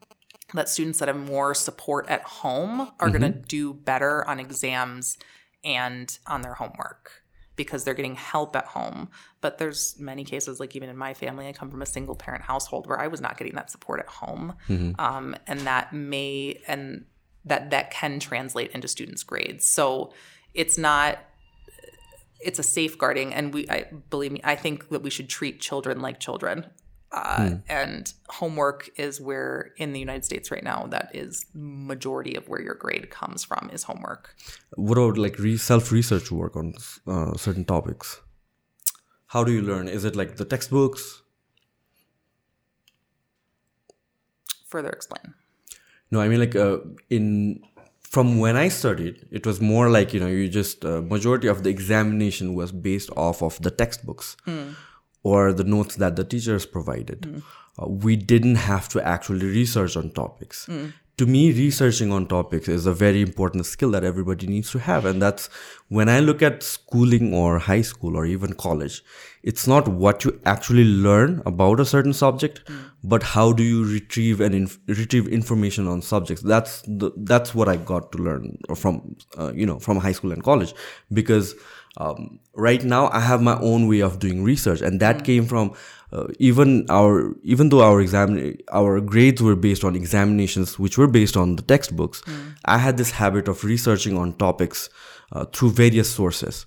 [SPEAKER 2] that students that have more support at home are going to do better on exams and on their homework because they're getting help at home. But there's many cases, like even in my family, I come from a single parent household where I was not getting that support at home, um, and that may and that that can translate into students' grades. So it's not it's a safeguarding and we I believe me I think that we should treat children like children. Uh, and homework is where in the United States right now that is majority of where your grade comes from is homework.
[SPEAKER 1] what about like re- self research work on uh, certain topics? How do you learn? Is it like the textbooks?
[SPEAKER 2] Further explain.
[SPEAKER 1] No, I mean like uh, in from when I studied, it was more like you know you just uh, majority of the examination was based off of the textbooks or the notes that the teachers provided. Uh, we didn't have to actually research on topics. To me, researching on topics is a very important skill that everybody needs to have, and that's when I look at schooling or high school or even college. It's not what you actually learn about a certain subject, but how do you retrieve and inf- retrieve information on subjects. That's the, that's what I got to learn from uh, you know from high school and college, because um, right now I have my own way of doing research, and that came from uh, even our even though our exam our grades were based on examinations which were based on the textbooks. I had this habit of researching on topics uh, through various sources,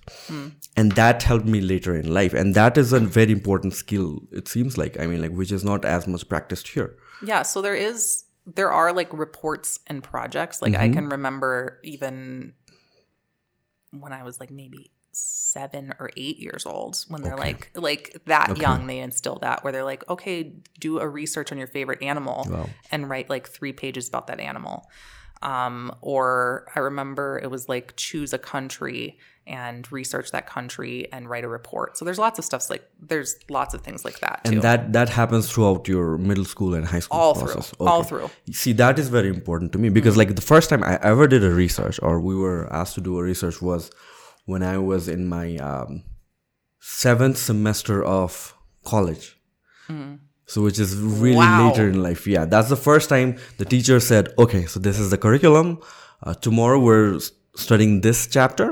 [SPEAKER 1] and that helped me later in life. And that is a very important skill. It seems like I mean like which is not as much practiced here.
[SPEAKER 2] Yeah, so there is there are like reports and projects. Like I can remember even when I was like maybe seven or eight years old when they're like like that young they instill that where they're like okay do a research on your favorite animal and write like three pages about that animal. Um, or i remember it was like choose a country and research that country and write a report. So there's lots of stuff like there's lots of things like that too.
[SPEAKER 1] And that that happens throughout your middle school and high school
[SPEAKER 2] all through.
[SPEAKER 1] process.
[SPEAKER 2] all through.
[SPEAKER 1] See, that is very important to me because, like, the first time I ever did a research or we were asked to do a research was when I was in my um, seventh semester of college. So, which is really
[SPEAKER 2] Wow.
[SPEAKER 1] later in life. Yeah, that's the first time the teacher said, okay, so this is the curriculum. Uh, tomorrow we're studying this chapter.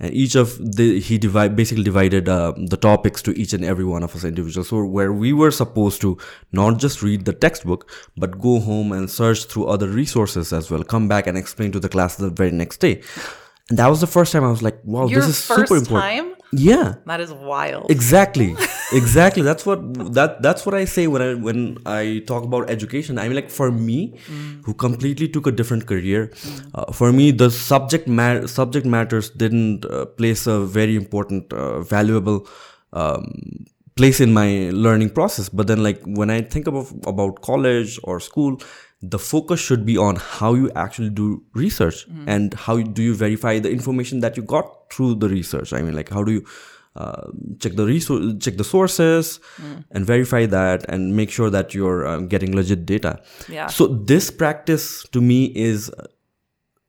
[SPEAKER 1] And each of the, he divide, basically divided uh, the topics to each and every one of us individuals. So, where we were supposed to not just read the textbook, but go home and search through other resources as well, come back and explain to the class the very next day. And that was the first time I was like, wow,
[SPEAKER 2] your
[SPEAKER 1] this is super important.
[SPEAKER 2] time
[SPEAKER 1] Yeah.
[SPEAKER 2] that is wild
[SPEAKER 1] Exactly. exactly. That's what that that's what I say when I when I talk about education. I mean, like for me, who completely took a different career, uh, for me the subject ma- subject matters didn't uh, place a very important, uh, valuable um, place in my learning process. But then, like when I think about about college or school. The focus should be on how you actually do research and how do you verify the information that you got through the research. I mean, like how do you uh, check the resource, check the sources, and verify that, and make sure that you're um, getting legit data.
[SPEAKER 2] Yeah.
[SPEAKER 1] So this practice to me is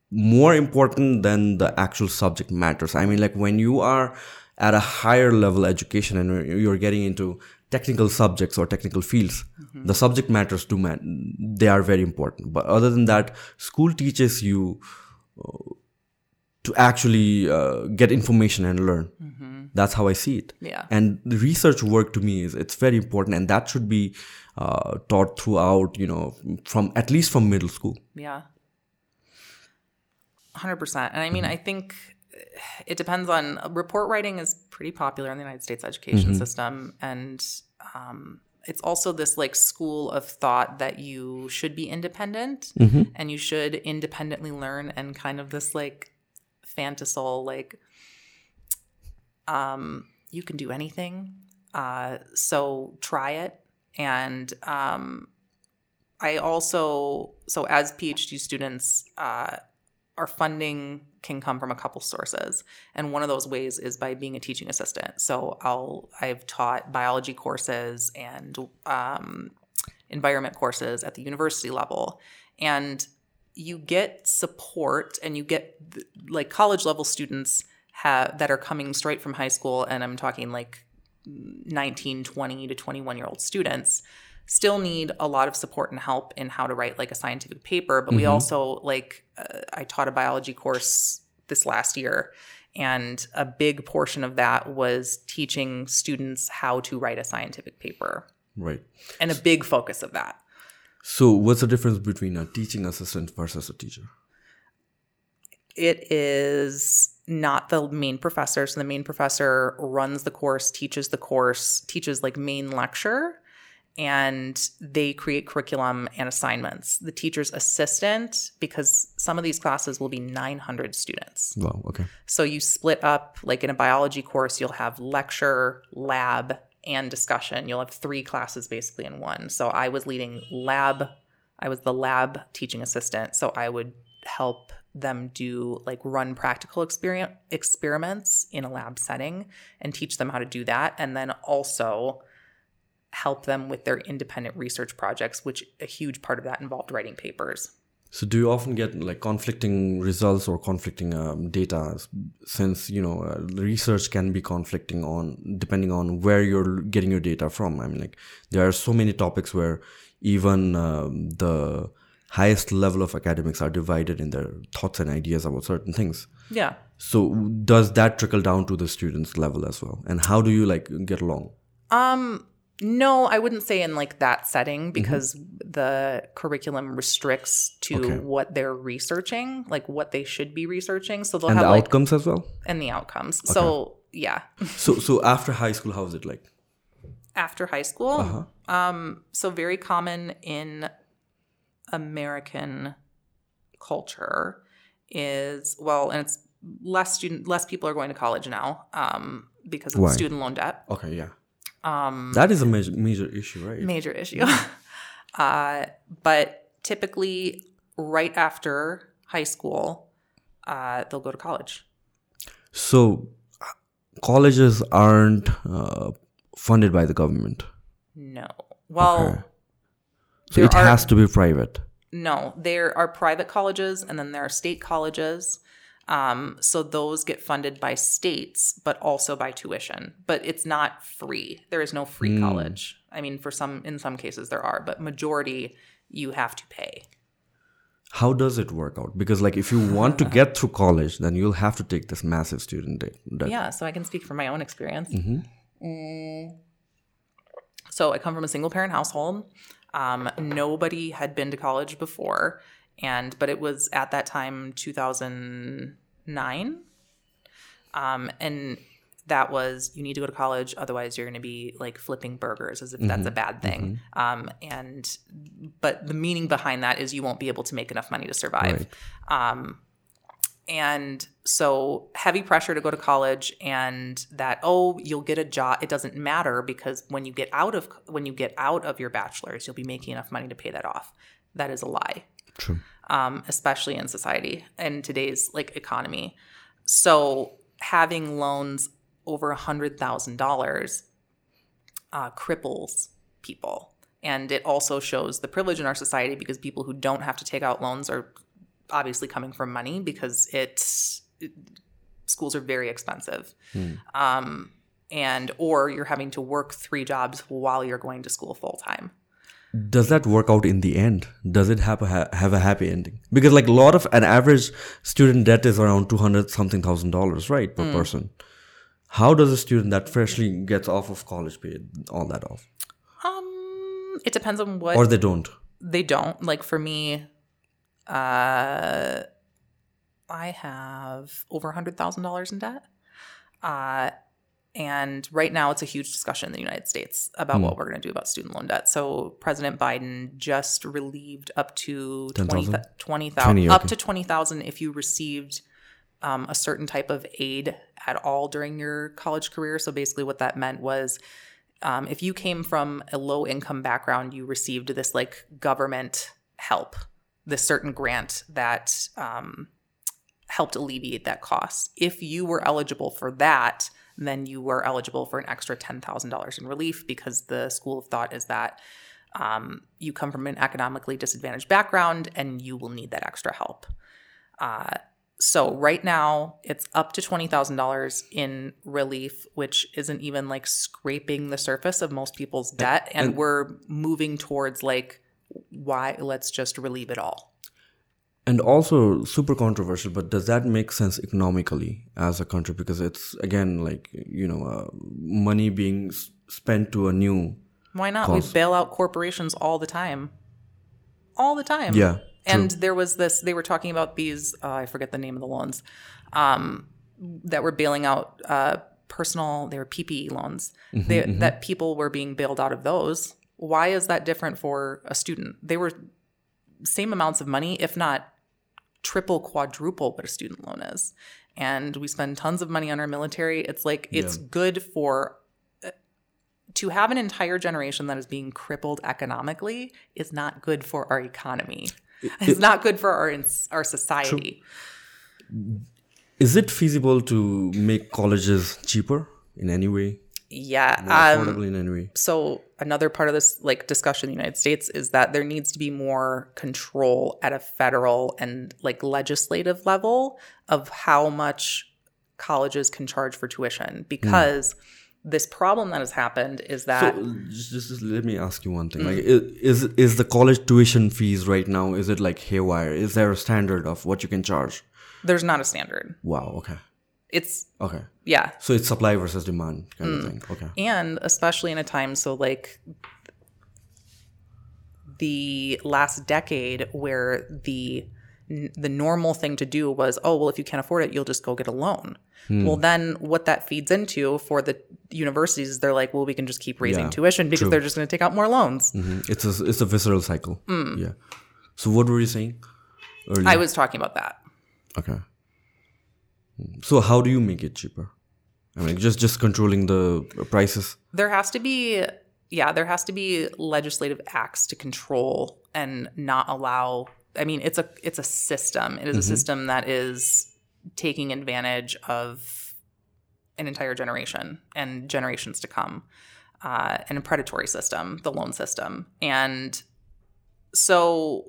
[SPEAKER 1] more important than the actual subject matters. I mean, like when you are at a higher level education and you're getting into technical subjects or technical fields, mm-hmm. the subject matters do matter. They are very important. But other than that, school teaches you uh, to actually uh, get information and learn. Mm-hmm. That's how I see it.
[SPEAKER 2] Yeah.
[SPEAKER 1] And the research work to me is it's very important, and that should be uh, taught throughout. You know, from at least from middle school.
[SPEAKER 2] Yeah. Hundred percent. And I mean, mm-hmm. I think it depends on report writing is pretty popular in the United States education mm-hmm. system, and um, it's also this like school of thought that you should be independent mm-hmm. and you should independently learn and kind of this like fantasol like um, you can do anything. Uh, so try it. And um, I also, so as PhD students, uh, our funding can come from a couple sources. And one of those ways is by being a teaching assistant. So i'll i've taught biology courses and um, environment courses at the university level. And you get support and you get like college level students have that are coming straight from high school and i'm talking like 19 20 to 21 year old students still need a lot of support and help in how to write like a scientific paper but mm-hmm. we also like uh, i taught a biology course this last year and a big portion of that was teaching students how to write a scientific paper
[SPEAKER 1] right
[SPEAKER 2] and a big focus of that
[SPEAKER 1] so what's the difference between a teaching assistant versus a teacher
[SPEAKER 2] it is not the main professor. So the main professor runs the course, teaches the course, teaches like main lecture, and they create curriculum and assignments. The teacher's assistant, because some of these classes will be 900 students.
[SPEAKER 1] Wow, okay.
[SPEAKER 2] So you split up, like in a biology course, you'll have lecture, lab, and discussion. You'll have three classes basically in one. So I was leading lab, I was the lab teaching assistant. So I would help them do like run practical experience experiments in a lab setting and teach them how to do that and then also help them with their independent research projects which a huge part of that involved writing papers
[SPEAKER 1] so do you often get like conflicting results or conflicting um, data since you know uh, research can be conflicting on depending on where you're getting your data from i mean like there are so many topics where even um, the highest level of academics are divided in their thoughts and ideas about certain things.
[SPEAKER 2] Yeah.
[SPEAKER 1] So does that trickle down to the students level as well? And how do you like get along?
[SPEAKER 2] Um no, I wouldn't say in like that setting mm-hmm. because mm-hmm. the curriculum restricts to okay. what they're researching, like what they should be researching. So they'll
[SPEAKER 1] and
[SPEAKER 2] have
[SPEAKER 1] the
[SPEAKER 2] like,
[SPEAKER 1] outcomes as well.
[SPEAKER 2] And the outcomes. Okay. So yeah.
[SPEAKER 1] so so after high school, how is it like?
[SPEAKER 2] After high school, uh-huh. um, so very common in American culture is well, and it's less student, less people are going to college now um, because of Why? student loan debt.
[SPEAKER 1] Okay, yeah. Um, that is a major major issue, right?
[SPEAKER 2] Major issue. uh, but typically, right after high school, uh, they'll go to college.
[SPEAKER 1] So, colleges aren't uh, funded by the government.
[SPEAKER 2] No. Well, okay.
[SPEAKER 1] So it are, has to be private.
[SPEAKER 2] No, there are private colleges and then there are state colleges. Um, so those get funded by states, but also by tuition. But it's not free. There is no free mm. college. I mean, for some, in some cases there are, but majority you have to pay.
[SPEAKER 1] How does it work out? Because like if you want to get through college, then you'll have to take this massive student debt.
[SPEAKER 2] Yeah, so I can speak from my own experience. Mm-hmm. Mm. So I come from a single parent household. Um, nobody had been to college before, and but it was at that time 2009, um, and that was you need to go to college, otherwise you're going to be like flipping burgers as if mm-hmm. that's a mm-hmm. bad thing. Mm-hmm. Um, and but the meaning behind that is you won't be able to make enough money to survive. Right. Um, and so heavy pressure to go to college and that oh you'll get a job it doesn't matter because when you get out of when you get out of your bachelor's you'll be making enough money to pay that off that is a lie
[SPEAKER 1] true
[SPEAKER 2] um, especially in society in today's like economy so having loans over a hundred thousand uh, dollars cripples people and it also shows the privilege in our society because people who don't have to take out loans are obviously coming from money because it's it, schools are very expensive. Um, and or you're having to work three jobs while you're going to school full time.
[SPEAKER 1] Does that work out in the end? Does it have a ha- have a happy ending? Because like a lot of an average student debt is around 200 something thousand dollars right per person. How does a student that freshly gets off of college pay all that off?
[SPEAKER 2] Um, it depends on what
[SPEAKER 1] or they don't?
[SPEAKER 2] they don't. Like for me uh i have over a hundred thousand dollars in debt. Uh and right now it's a huge discussion in the united states about what we're going to do about student loan debt so president biden just relieved up to
[SPEAKER 1] 10,000?
[SPEAKER 2] 20,000
[SPEAKER 1] 20,
[SPEAKER 2] up
[SPEAKER 1] okay.
[SPEAKER 2] to 20000 if you received um, a certain type of aid at all during your college career so basically what that meant was um, if you came from a low income background, you received this like government help, this certain grant that um, helped alleviate that cost. If you were eligible for that, then you were eligible for an extra $10,000 in relief because the school of thought is that um, you come from an economically disadvantaged background and you will need that extra help. Uh, so right now it's up to $20,000 in relief, which isn't even like scraping the surface of most people's debt. And, we're moving towards like, why let's just relieve it all.
[SPEAKER 1] And also super controversial but does that make sense economically as a country because it's again like you know uh, money being s- spent to a new
[SPEAKER 2] Why not?
[SPEAKER 1] Cause.
[SPEAKER 2] We bail out corporations all the time. All the time.
[SPEAKER 1] Yeah,
[SPEAKER 2] And there was this, they were talking about these, uh, I forget the name of the loans, um, that were bailing out uh, personal, they were PPE loans, they, that people were being bailed out of those. Why is that different for a student? They were same amounts of money, if not triple, quadruple what a student loan is. And we spend tons of money on our military. It's like, it's good for uh, to have an entire generation that is being crippled economically is not good for our economy. It's not good for our our society.
[SPEAKER 1] is it feasible to make colleges cheaper in any way
[SPEAKER 2] Yeah.
[SPEAKER 1] more
[SPEAKER 2] Um,
[SPEAKER 1] affordable in any
[SPEAKER 2] so another part of this like discussion in the United States is that there needs to be more control at a federal and like legislative level of how much colleges can charge for tuition because this problem that has happened is that
[SPEAKER 1] So just, just, just let me ask you one thing.
[SPEAKER 2] Mm.
[SPEAKER 1] Like, is is the college tuition fees right now? Is it like haywire? Is there a standard of what you can charge?
[SPEAKER 2] there's not a standard.
[SPEAKER 1] Wow. Okay.
[SPEAKER 2] It's
[SPEAKER 1] Okay.
[SPEAKER 2] yeah.
[SPEAKER 1] So it's supply versus demand kind
[SPEAKER 2] Mm.
[SPEAKER 1] of thing. Okay.
[SPEAKER 2] and especially in a time so like the last decade where the the normal thing to do was oh well if you can't afford it you'll just go get a loan well then what that feeds into for the universities is they're like well we can just keep raising
[SPEAKER 1] Yeah,
[SPEAKER 2] tuition because
[SPEAKER 1] true.
[SPEAKER 2] they're just going to take out more loans
[SPEAKER 1] Mhm. It's a it's a visceral cycle.
[SPEAKER 2] Mm.
[SPEAKER 1] Yeah. So what were you saying? Earlier?
[SPEAKER 2] i was talking about that
[SPEAKER 1] okay. So how do you make it cheaper? I mean, just just controlling the prices.
[SPEAKER 2] there has to be yeah there has to be legislative acts to control and not allow i mean it's a it's a system it is a system that is taking advantage of an entire generation and generations to come uh, and a predatory system the loan system and so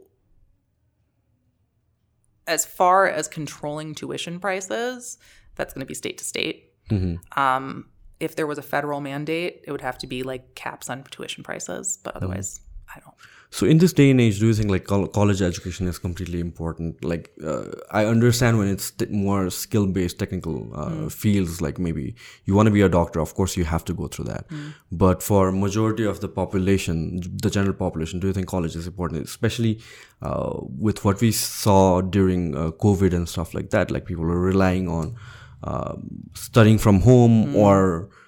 [SPEAKER 2] as far as controlling tuition prices that's going to be state to state. Um, if there was a federal mandate, it would have to be like caps on tuition prices, but otherwise, I don't.
[SPEAKER 1] So in this day and age, do you think like college education is completely important? Like uh, I understand when it's t- more skill based technical uh, fields, like maybe you want to be a doctor, of course you have to go through that. But for majority of the population, the general population, do you think college is important, especially uh, with what we saw during uh, COVID and stuff like that? Like people are relying on uh, studying from home or uh,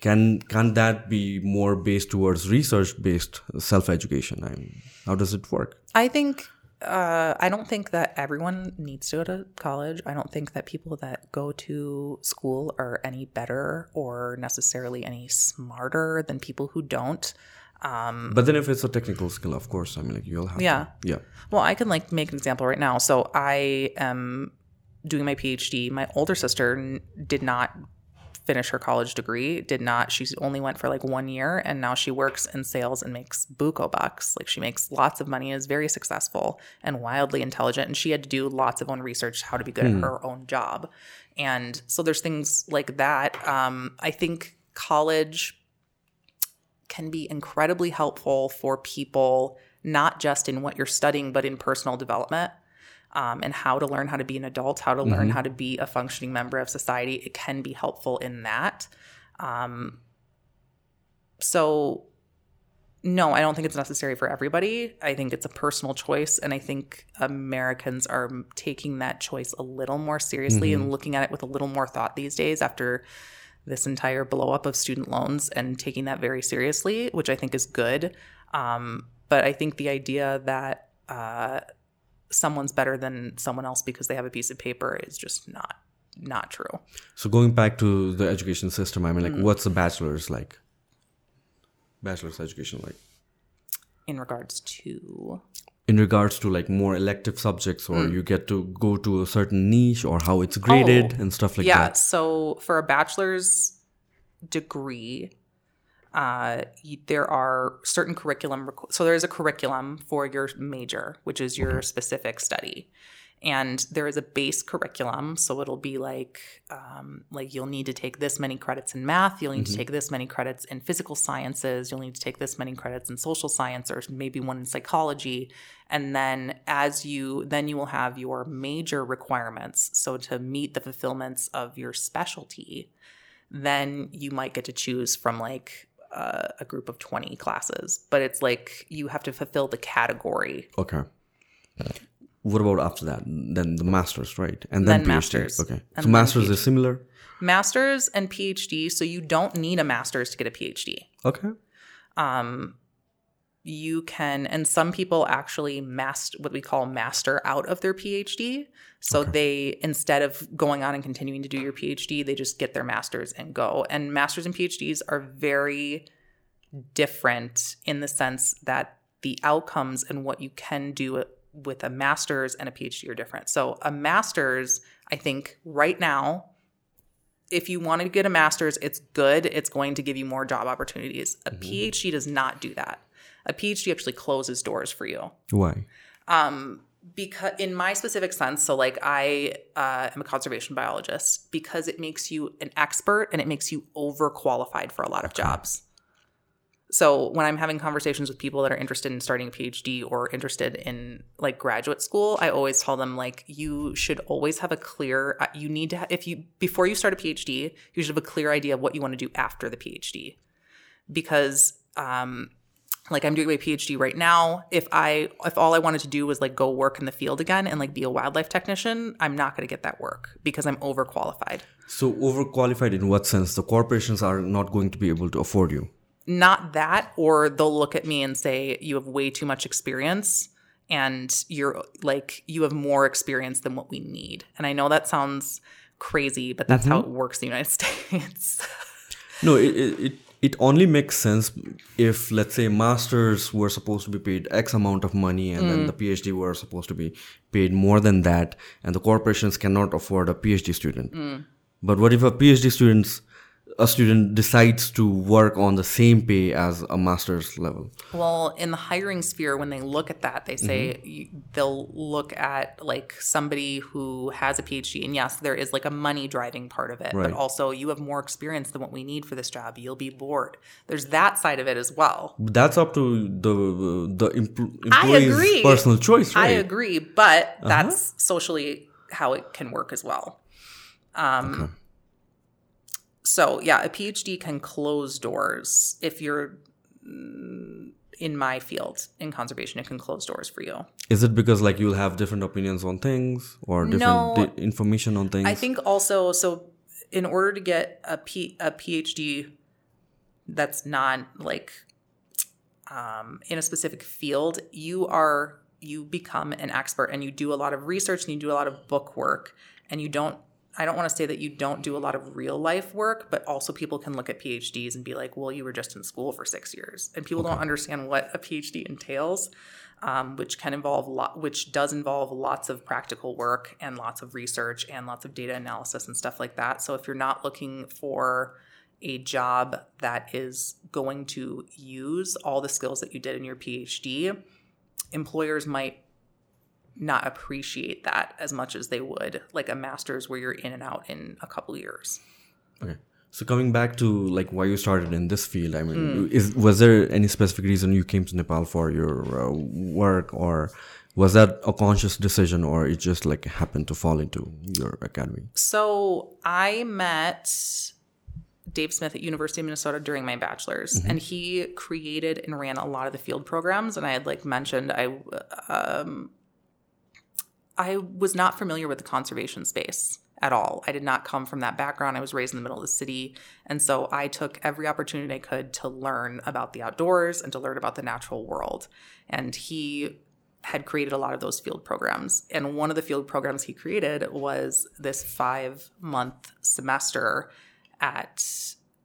[SPEAKER 1] can can that be more based towards research based self education I mean, how does it work
[SPEAKER 2] I think. Uh, I don't think that everyone needs to go to college. I don't think that people that go to school are any better or necessarily any smarter than people who don't.
[SPEAKER 1] but then if it's a technical skill of course i mean like you'll have
[SPEAKER 2] Yeah.
[SPEAKER 1] to, yeah
[SPEAKER 2] Well, I can like make an example right now. So I am doing my PhD. My older sister n- did not finish her college degree. Did not. She only went for like one year, and now she works in sales and makes buco bucks. Like she makes lots of money, is very successful and wildly intelligent. And she had to do lots of own research how to be good at her own job. And so there's things like that. Um, I think college can be incredibly helpful for people, not just in what you're studying, but in personal development um, and how to learn how to be an adult, how to learn how to be a functioning member of society. It can be helpful in that. Um, so, no, I don't think it's necessary for everybody. I think it's a personal choice. And I think Americans are taking that choice a little more seriously and looking at it with a little more thought these days after this entire blow up of student loans and taking that very seriously, which I think is good. Um, but I think the idea that uh, someone's better than someone else because they have a piece of paper is just not not true.
[SPEAKER 1] So going back to the education system, I mean,
[SPEAKER 2] Mm.
[SPEAKER 1] like, what's a bachelor's like? Bachelor's education like?
[SPEAKER 2] In regards to
[SPEAKER 1] In regards to like more elective subjects, or
[SPEAKER 2] Mm.
[SPEAKER 1] you get to go to a certain niche, or how it's graded
[SPEAKER 2] Oh,
[SPEAKER 1] and stuff like
[SPEAKER 2] yeah,
[SPEAKER 1] that. Yeah.
[SPEAKER 2] So for a bachelor's degree, uh, there are certain curriculum. So there is a curriculum for your major, which is your specific study, and there is a base curriculum. So it'll be like, um, like you'll need to take this many credits in math. You'll need to take this many credits in physical sciences. You'll need to take this many credits in social science, or maybe one in psychology. And then as you, then you will have your major requirements. So to meet the fulfillments of your specialty, then you might get to choose from like uh, a group of 20 classes but it's like you have to fulfill the category
[SPEAKER 1] Okay. What about after that? Then the masters, right? And then,
[SPEAKER 2] Then
[SPEAKER 1] PhD.
[SPEAKER 2] masters.
[SPEAKER 1] Okay.
[SPEAKER 2] And
[SPEAKER 1] so masters is similar.
[SPEAKER 2] masters and phd so you don't need a master's to get a phd
[SPEAKER 1] Okay.
[SPEAKER 2] You can and some people actually master what we call master out of their phd so they instead of going on and continuing to do your phd they just get their masters and go. And masters and phds are very different in the sense that the outcomes and what you can do with a master's and a phd are different. So a master's i think right now if you want to get a master's it's good. It's going to give you more job opportunities. A mm-hmm. phd does not do that a phd actually closes doors for you.
[SPEAKER 1] Why?
[SPEAKER 2] because in my specific sense so like i uh, am a conservation biologist because it makes you an expert and it makes you overqualified for a lot of jobs. So when i'm having conversations with people that are interested in starting a phd or interested in like graduate school i always tell them like you should always have a clear uh, you need to ha- if you before you start a phd you should have a clear idea of what you want to do after the phd because um, like I'm doing my PhD right now. If I if all I wanted to do was like go work in the field again and like be a wildlife technician, I'm not going to get that work because I'm overqualified.
[SPEAKER 1] So overqualified in what sense? The corporations are not going to be able to afford you.
[SPEAKER 2] Not that or they'll look at me and say you have way too much experience and you're like you have more experience than what we need. And I know that sounds crazy, but that's how mm-hmm. it works in the United States.
[SPEAKER 1] No, it, it it it only makes sense if let's say masters were supposed to be paid X amount of money and then the hmm. PhD were supposed to be paid more than that, and the corporations cannot afford a PhD student. Hmm. But what if a PhD students a student decides to work on the same pay as a master's level?
[SPEAKER 2] Well, in the hiring sphere, when they look at that, they say you, they'll look at like somebody who has a PhD. And yes, there is like a money driving part of it,
[SPEAKER 1] Right.
[SPEAKER 2] but also you have more experience than what we need for this job. You'll be bored. There's that side of it as well.
[SPEAKER 1] That's up to the the empl-
[SPEAKER 2] I
[SPEAKER 1] employee's
[SPEAKER 2] agree.
[SPEAKER 1] personal choice, right?
[SPEAKER 2] I agree, but that's socially how it can work as well. Um, So, yeah, a PhD can close doors if you're mm, in my field in conservation. It can close doors for you.
[SPEAKER 1] Is it because like you'll have different opinions on things or different
[SPEAKER 2] No.
[SPEAKER 1] di- information on things?
[SPEAKER 2] I think also so in order to get a P, a PhD that's not like um, in a specific field, you are you become an expert and you do a lot of research and you do a lot of book work and you don't I don't want to say that you don't do a lot of real life work, but also people can look at PhDs and be like, well, you were just in school for six years. And people don't understand what a PhD entails, um, which can involve lot, which does involve lots of practical work and lots of research and lots of data analysis and stuff like that. So if you're not looking for a job that is going to use all the skills that you did in your PhD, employers might not appreciate that as much as they would like a master's where you're in and out in a couple years.
[SPEAKER 1] Okay. So coming back to like why you started in this field, I mean, is was there any specific reason you came to Nepal for your uh, work, or was that a conscious decision, or it just like happened to fall into your academy?
[SPEAKER 2] So I met Dave Smith at University of Minnesota during my bachelor's, and he created and ran a lot of the field programs. And I had like mentioned, I um, I was not familiar with the conservation space at all. I did not come from that background. I was raised in the middle of the city, and so I took every opportunity I could to learn about the outdoors and to learn about the natural world. And he had created a lot of those field programs. And one of the field programs he created was this five month semester at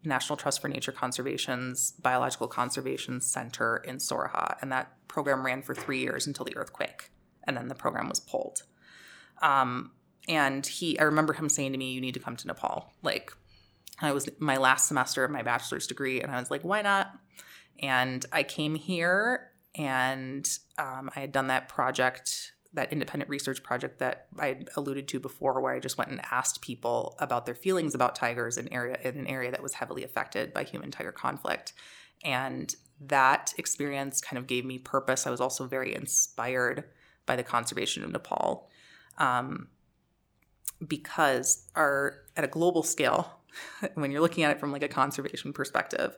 [SPEAKER 2] National Trust for Nature Conservation's Biological Conservation Center in Sauraha. And that program ran for three years until the earthquake. And then the program was pulled. Um, and he, I remember him saying to me, You need to come to Nepal. Like, I was my last semester of my bachelor's degree, and I was like, Why not? And I came here and um, I had done that project, that independent research project that I alluded to before, where I just went and asked people about their feelings about tigers in area in an area that was heavily affected by human tiger conflict, and that experience kind of gave me purpose. I was also very inspired by the conservation of Nepal, um, because our at a global scale, when you're looking at it from like a conservation perspective,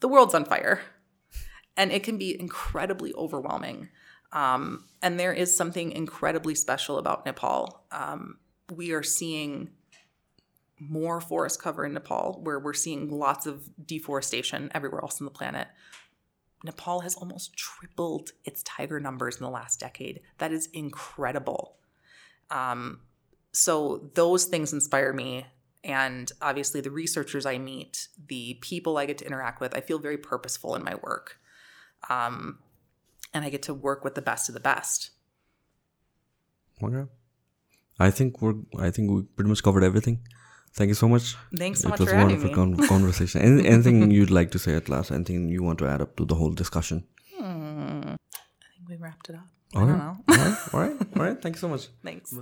[SPEAKER 2] the world's on fire and it can be incredibly overwhelming. Um, and there is something incredibly special about Nepal. Um, we are seeing more forest cover in Nepal, where we're seeing lots of deforestation everywhere else on the planet. Nepal has almost tripled its tiger numbers in the last decade. That is incredible. Um, so those things inspire me. And obviously, the researchers I meet, the people I get to interact with, I feel very purposeful in my work um, and I get to work with the best of the best.
[SPEAKER 1] Okay. I think we're. I think we pretty much covered everything. Thank you so much.
[SPEAKER 2] Thanks so
[SPEAKER 1] it
[SPEAKER 2] much
[SPEAKER 1] was
[SPEAKER 2] for having
[SPEAKER 1] wonderful
[SPEAKER 2] me.
[SPEAKER 1] conversation. Any, anything you'd like to say at last? Anything you want to add up to the whole discussion? Hmm.
[SPEAKER 2] I think we wrapped it up.
[SPEAKER 1] All
[SPEAKER 2] I
[SPEAKER 1] right.
[SPEAKER 2] don't know.
[SPEAKER 1] All right. All right. All right. Thank you so much.
[SPEAKER 2] Thanks.